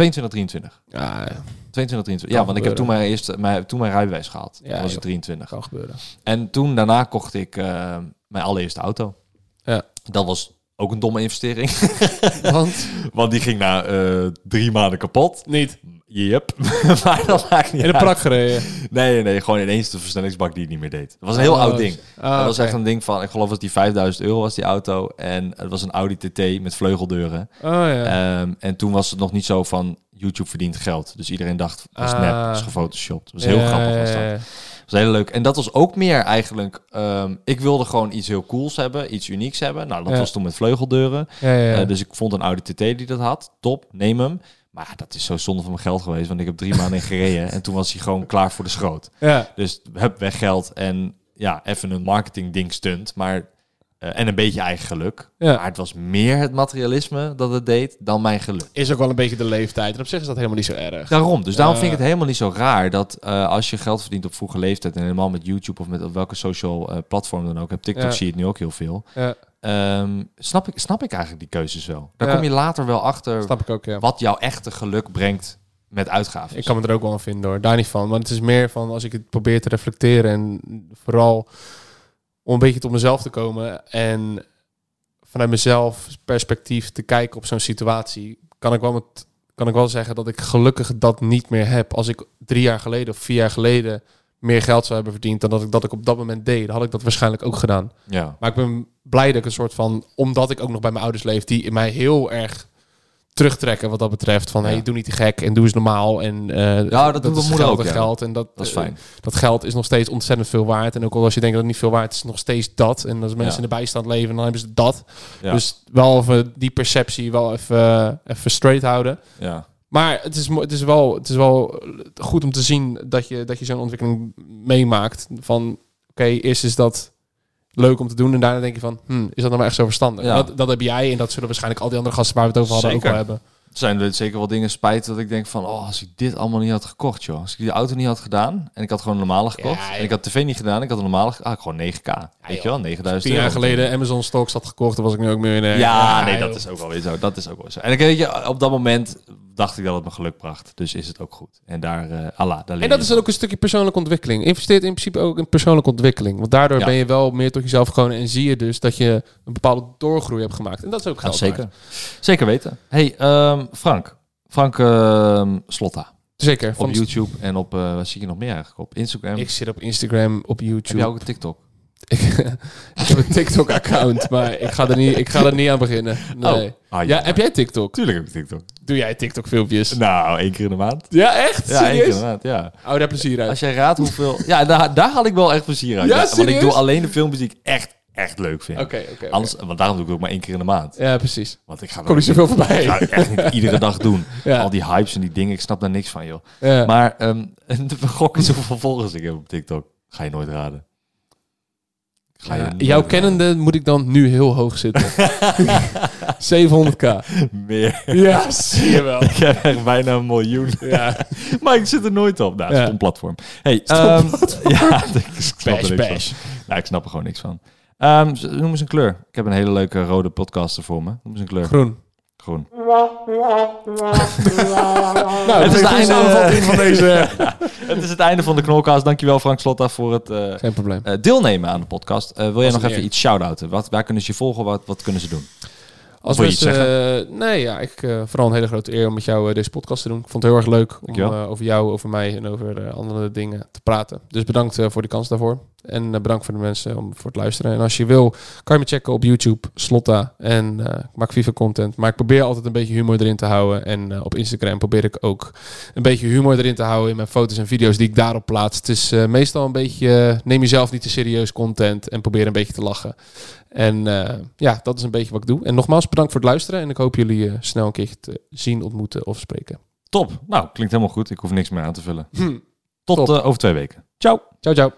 22, 23. Ja, ja, 22, 23. Kan Ja, want ik heb toen mijn, eerste, mijn, toen mijn rijbewijs gehad. Ja, toen was ik joh. 23. kan gebeuren. En toen daarna kocht ik eh, mijn allereerste auto. Ja. Dat was ook een domme investering. Want? Want die ging na eh, drie maanden kapot. Niet. Yep. maar dat maakt niet In de uit. prak gereden. Nee, nee. Gewoon ineens de versnellingsbak die het niet meer deed. Dat was een heel Oh, oud ding. Ah, dat was echt een ding van, ik geloof dat die 5000 euro was die auto. En het was een Audi TT met vleugeldeuren. Oh ja. Ehm, en toen was het nog niet zo van, YouTube verdient geld. Dus iedereen dacht, dat is Ah. nep, dat is gefotoshopt. Dat was heel grappig. Was dat. was heel leuk. En dat was ook meer eigenlijk... ehm, ik wilde gewoon iets heel cools hebben, iets unieks hebben. Nou, dat was toen met vleugeldeuren. Ja, ja, ja. Eh, dus ik vond een Audi TT die dat had. Top, neem hem. Maar ja, dat is zo zonde van mijn geld geweest. Want ik heb drie maanden in gereden. En toen was hij gewoon klaar voor de schroot. ja. Dus heb weg geld. En ja, even een marketing ding stunt. Maar, eh, en een beetje eigen geluk. Ja. Maar het was meer het materialisme dat het deed dan mijn geluk. Is ook wel een beetje de leeftijd. En op zich is dat helemaal niet zo erg. Daarom. Dus daarom vind ik het helemaal niet zo raar dat eh, als je geld verdient op vroege leeftijd en helemaal met YouTube of met welke social eh, platform dan ook, heb TikTok Ja. zie je het nu ook heel veel. Ja, Ehm, snap, ik, snap ik eigenlijk die keuzes wel. Daar Ja. kom je later wel achter snap ik ook, ja. wat jouw echte geluk brengt met uitgaven. Ik kan me er ook wel aan vinden hoor, daar niet van. Maar het is meer van als ik het probeer te reflecteren en vooral om een beetje tot mezelf te komen en vanuit mezelf perspectief te kijken op zo'n situatie, kan ik wel met, kan ik wel zeggen dat ik gelukkig dat niet meer heb. Als ik drie jaar geleden of vier jaar geleden meer geld zou hebben verdiend dan dat ik dat ik op dat moment deed, dan had ik dat waarschijnlijk ook gedaan. Ja. Maar ik ben blij dat ik een soort van, omdat ik ook nog bij mijn ouders leef, die in mij heel erg terugtrekken wat dat betreft. Van, Ja. hey, doe niet te gek en doe eens normaal. En eh Ja, dat doet mijn is moeder ook, ja. geld. En dat, Dat is eh, fijn. dat geld is nog steeds ontzettend veel waard. En ook al als je denkt dat het niet veel waard is, nog steeds dat. En als mensen in de bijstand leven, dan hebben ze dat. Dus wel even die perceptie wel even, even straight houden. ja. Maar het is, het is, wel, het is wel goed om te zien dat je, dat je zo'n ontwikkeling meemaakt. Van oké, eerst is dat leuk om te doen. En daarna denk je van, hm, is dat nou maar echt zo verstandig? Ja. Dat, dat heb jij en dat zullen waarschijnlijk al die andere gasten waar we het over hadden Zeker. ook wel hebben. Zijn er zeker wel dingen spijt dat ik denk van, oh, als ik dit allemaal niet had gekocht, joh. Als ik die auto niet had gedaan en ik had gewoon een normale gekocht. Ja, en ik had tv niet gedaan, ik had een normale, ge- ah, gewoon 9k. weet je wel, 9000 Tien jaar geleden Amazon stocks had gekocht, dan was ik nu ook miljonair. Ja, nee, dat is ook wel weer zo. Dat is ook wel zo. En ik weet je, op dat moment dacht ik dat het me geluk bracht. Dus is het ook goed. En daar, eh Allah, daar En dat is van. ook een stukje persoonlijke ontwikkeling. Investeert in principe ook in persoonlijke ontwikkeling. Want daardoor Ja. ben je wel meer tot jezelf gekomen en zie je dus dat je een bepaalde doorgroei hebt gemaakt. En dat is ook Ja, geld zeker. waard. Zeker weten. Hey, ehm, Frank. Frank ehm, Slotta. Zeker. Op YouTube en op, eh wat zie je nog meer eigenlijk? Op Instagram. ik zit op Instagram, op Heb YouTube. jij ook een TikTok? Ik, ik heb een TikTok-account, maar ik ga, er niet, ik ga er niet aan beginnen. Nee. Oh. Ah, ja, heb jij TikTok? Tuurlijk heb ik TikTok. Doe jij TikTok-filmpjes? Nou, één keer in de maand. Ja, echt? Ja, één keer in de maand, ja. Hou daar plezier uit. Als jij raadt hoeveel... Ja, daar, daar haal ik wel echt plezier uit. Ja, want ik doe alleen de filmpjes die ik echt, echt leuk vind. Oké, oké. Anders, want daarom doe ik ook maar één keer in de maand. Ja, precies. Want ik ga, Kom niet zoveel voorbij. ik ga het echt niet iedere dag doen. Ja. Al die hypes en die dingen, ik snap daar niks van, joh. Ja. Maar ehm de gok is hoeveel volgers ik heb op TikTok. Ga je nooit raden. Ga je Ja, nooit jouw kennende moet ik dan nu heel hoog zitten. 700k. Meer. Ja, zie je wel. Ik heb echt bijna een miljoen. Ja. Maar ik zit er nooit op. Nou, Ja. stom platform. Hey, Stom ehm, ja, ik snap er Bash, niks van. Nou, ik snap er gewoon niks van. Ehm, z- noem eens een kleur. Ik heb een hele leuke rode podcaster voor me. Noem eens een kleur. Groen. Groen. Nou, Het is de einde- samenvatting van deze. Het is het einde van de Knolcast. Dankjewel Frank Slotta voor het eh, Geen probleem. eh, deelnemen aan de podcast. Eh, wil jij nog even eer. iets shout-outen? Wat, waar kunnen ze je volgen? Wat, wat kunnen ze doen? Als wil je iets eh, nee, ja, ik eh, vooral een hele grote eer om met jou eh, deze podcast te doen. Ik vond het heel erg leuk om eh, over jou, over mij en over eh, andere dingen te praten. Dus bedankt eh, voor de kans daarvoor. En eh, bedankt voor de mensen om voor het luisteren. En als je wil, kan je me checken op YouTube, Slotta. En eh, ik maak FIFA content. Maar ik probeer altijd een beetje humor erin te houden. En eh, op Instagram probeer ik ook een beetje humor erin te houden in mijn foto's en video's die ik daarop plaats. Het is eh, meestal een beetje, eh, neem jezelf niet te serieus content en probeer een beetje te lachen. En eh, ja, dat is een beetje wat ik doe. En nogmaals, bedankt voor het luisteren. En ik hoop jullie eh, snel een keer te zien, ontmoeten of spreken. Top. Nou, klinkt helemaal goed. Ik hoef niks meer aan te vullen. Hm. Tot eh, over twee weken. Ciao. Ciao, ciao.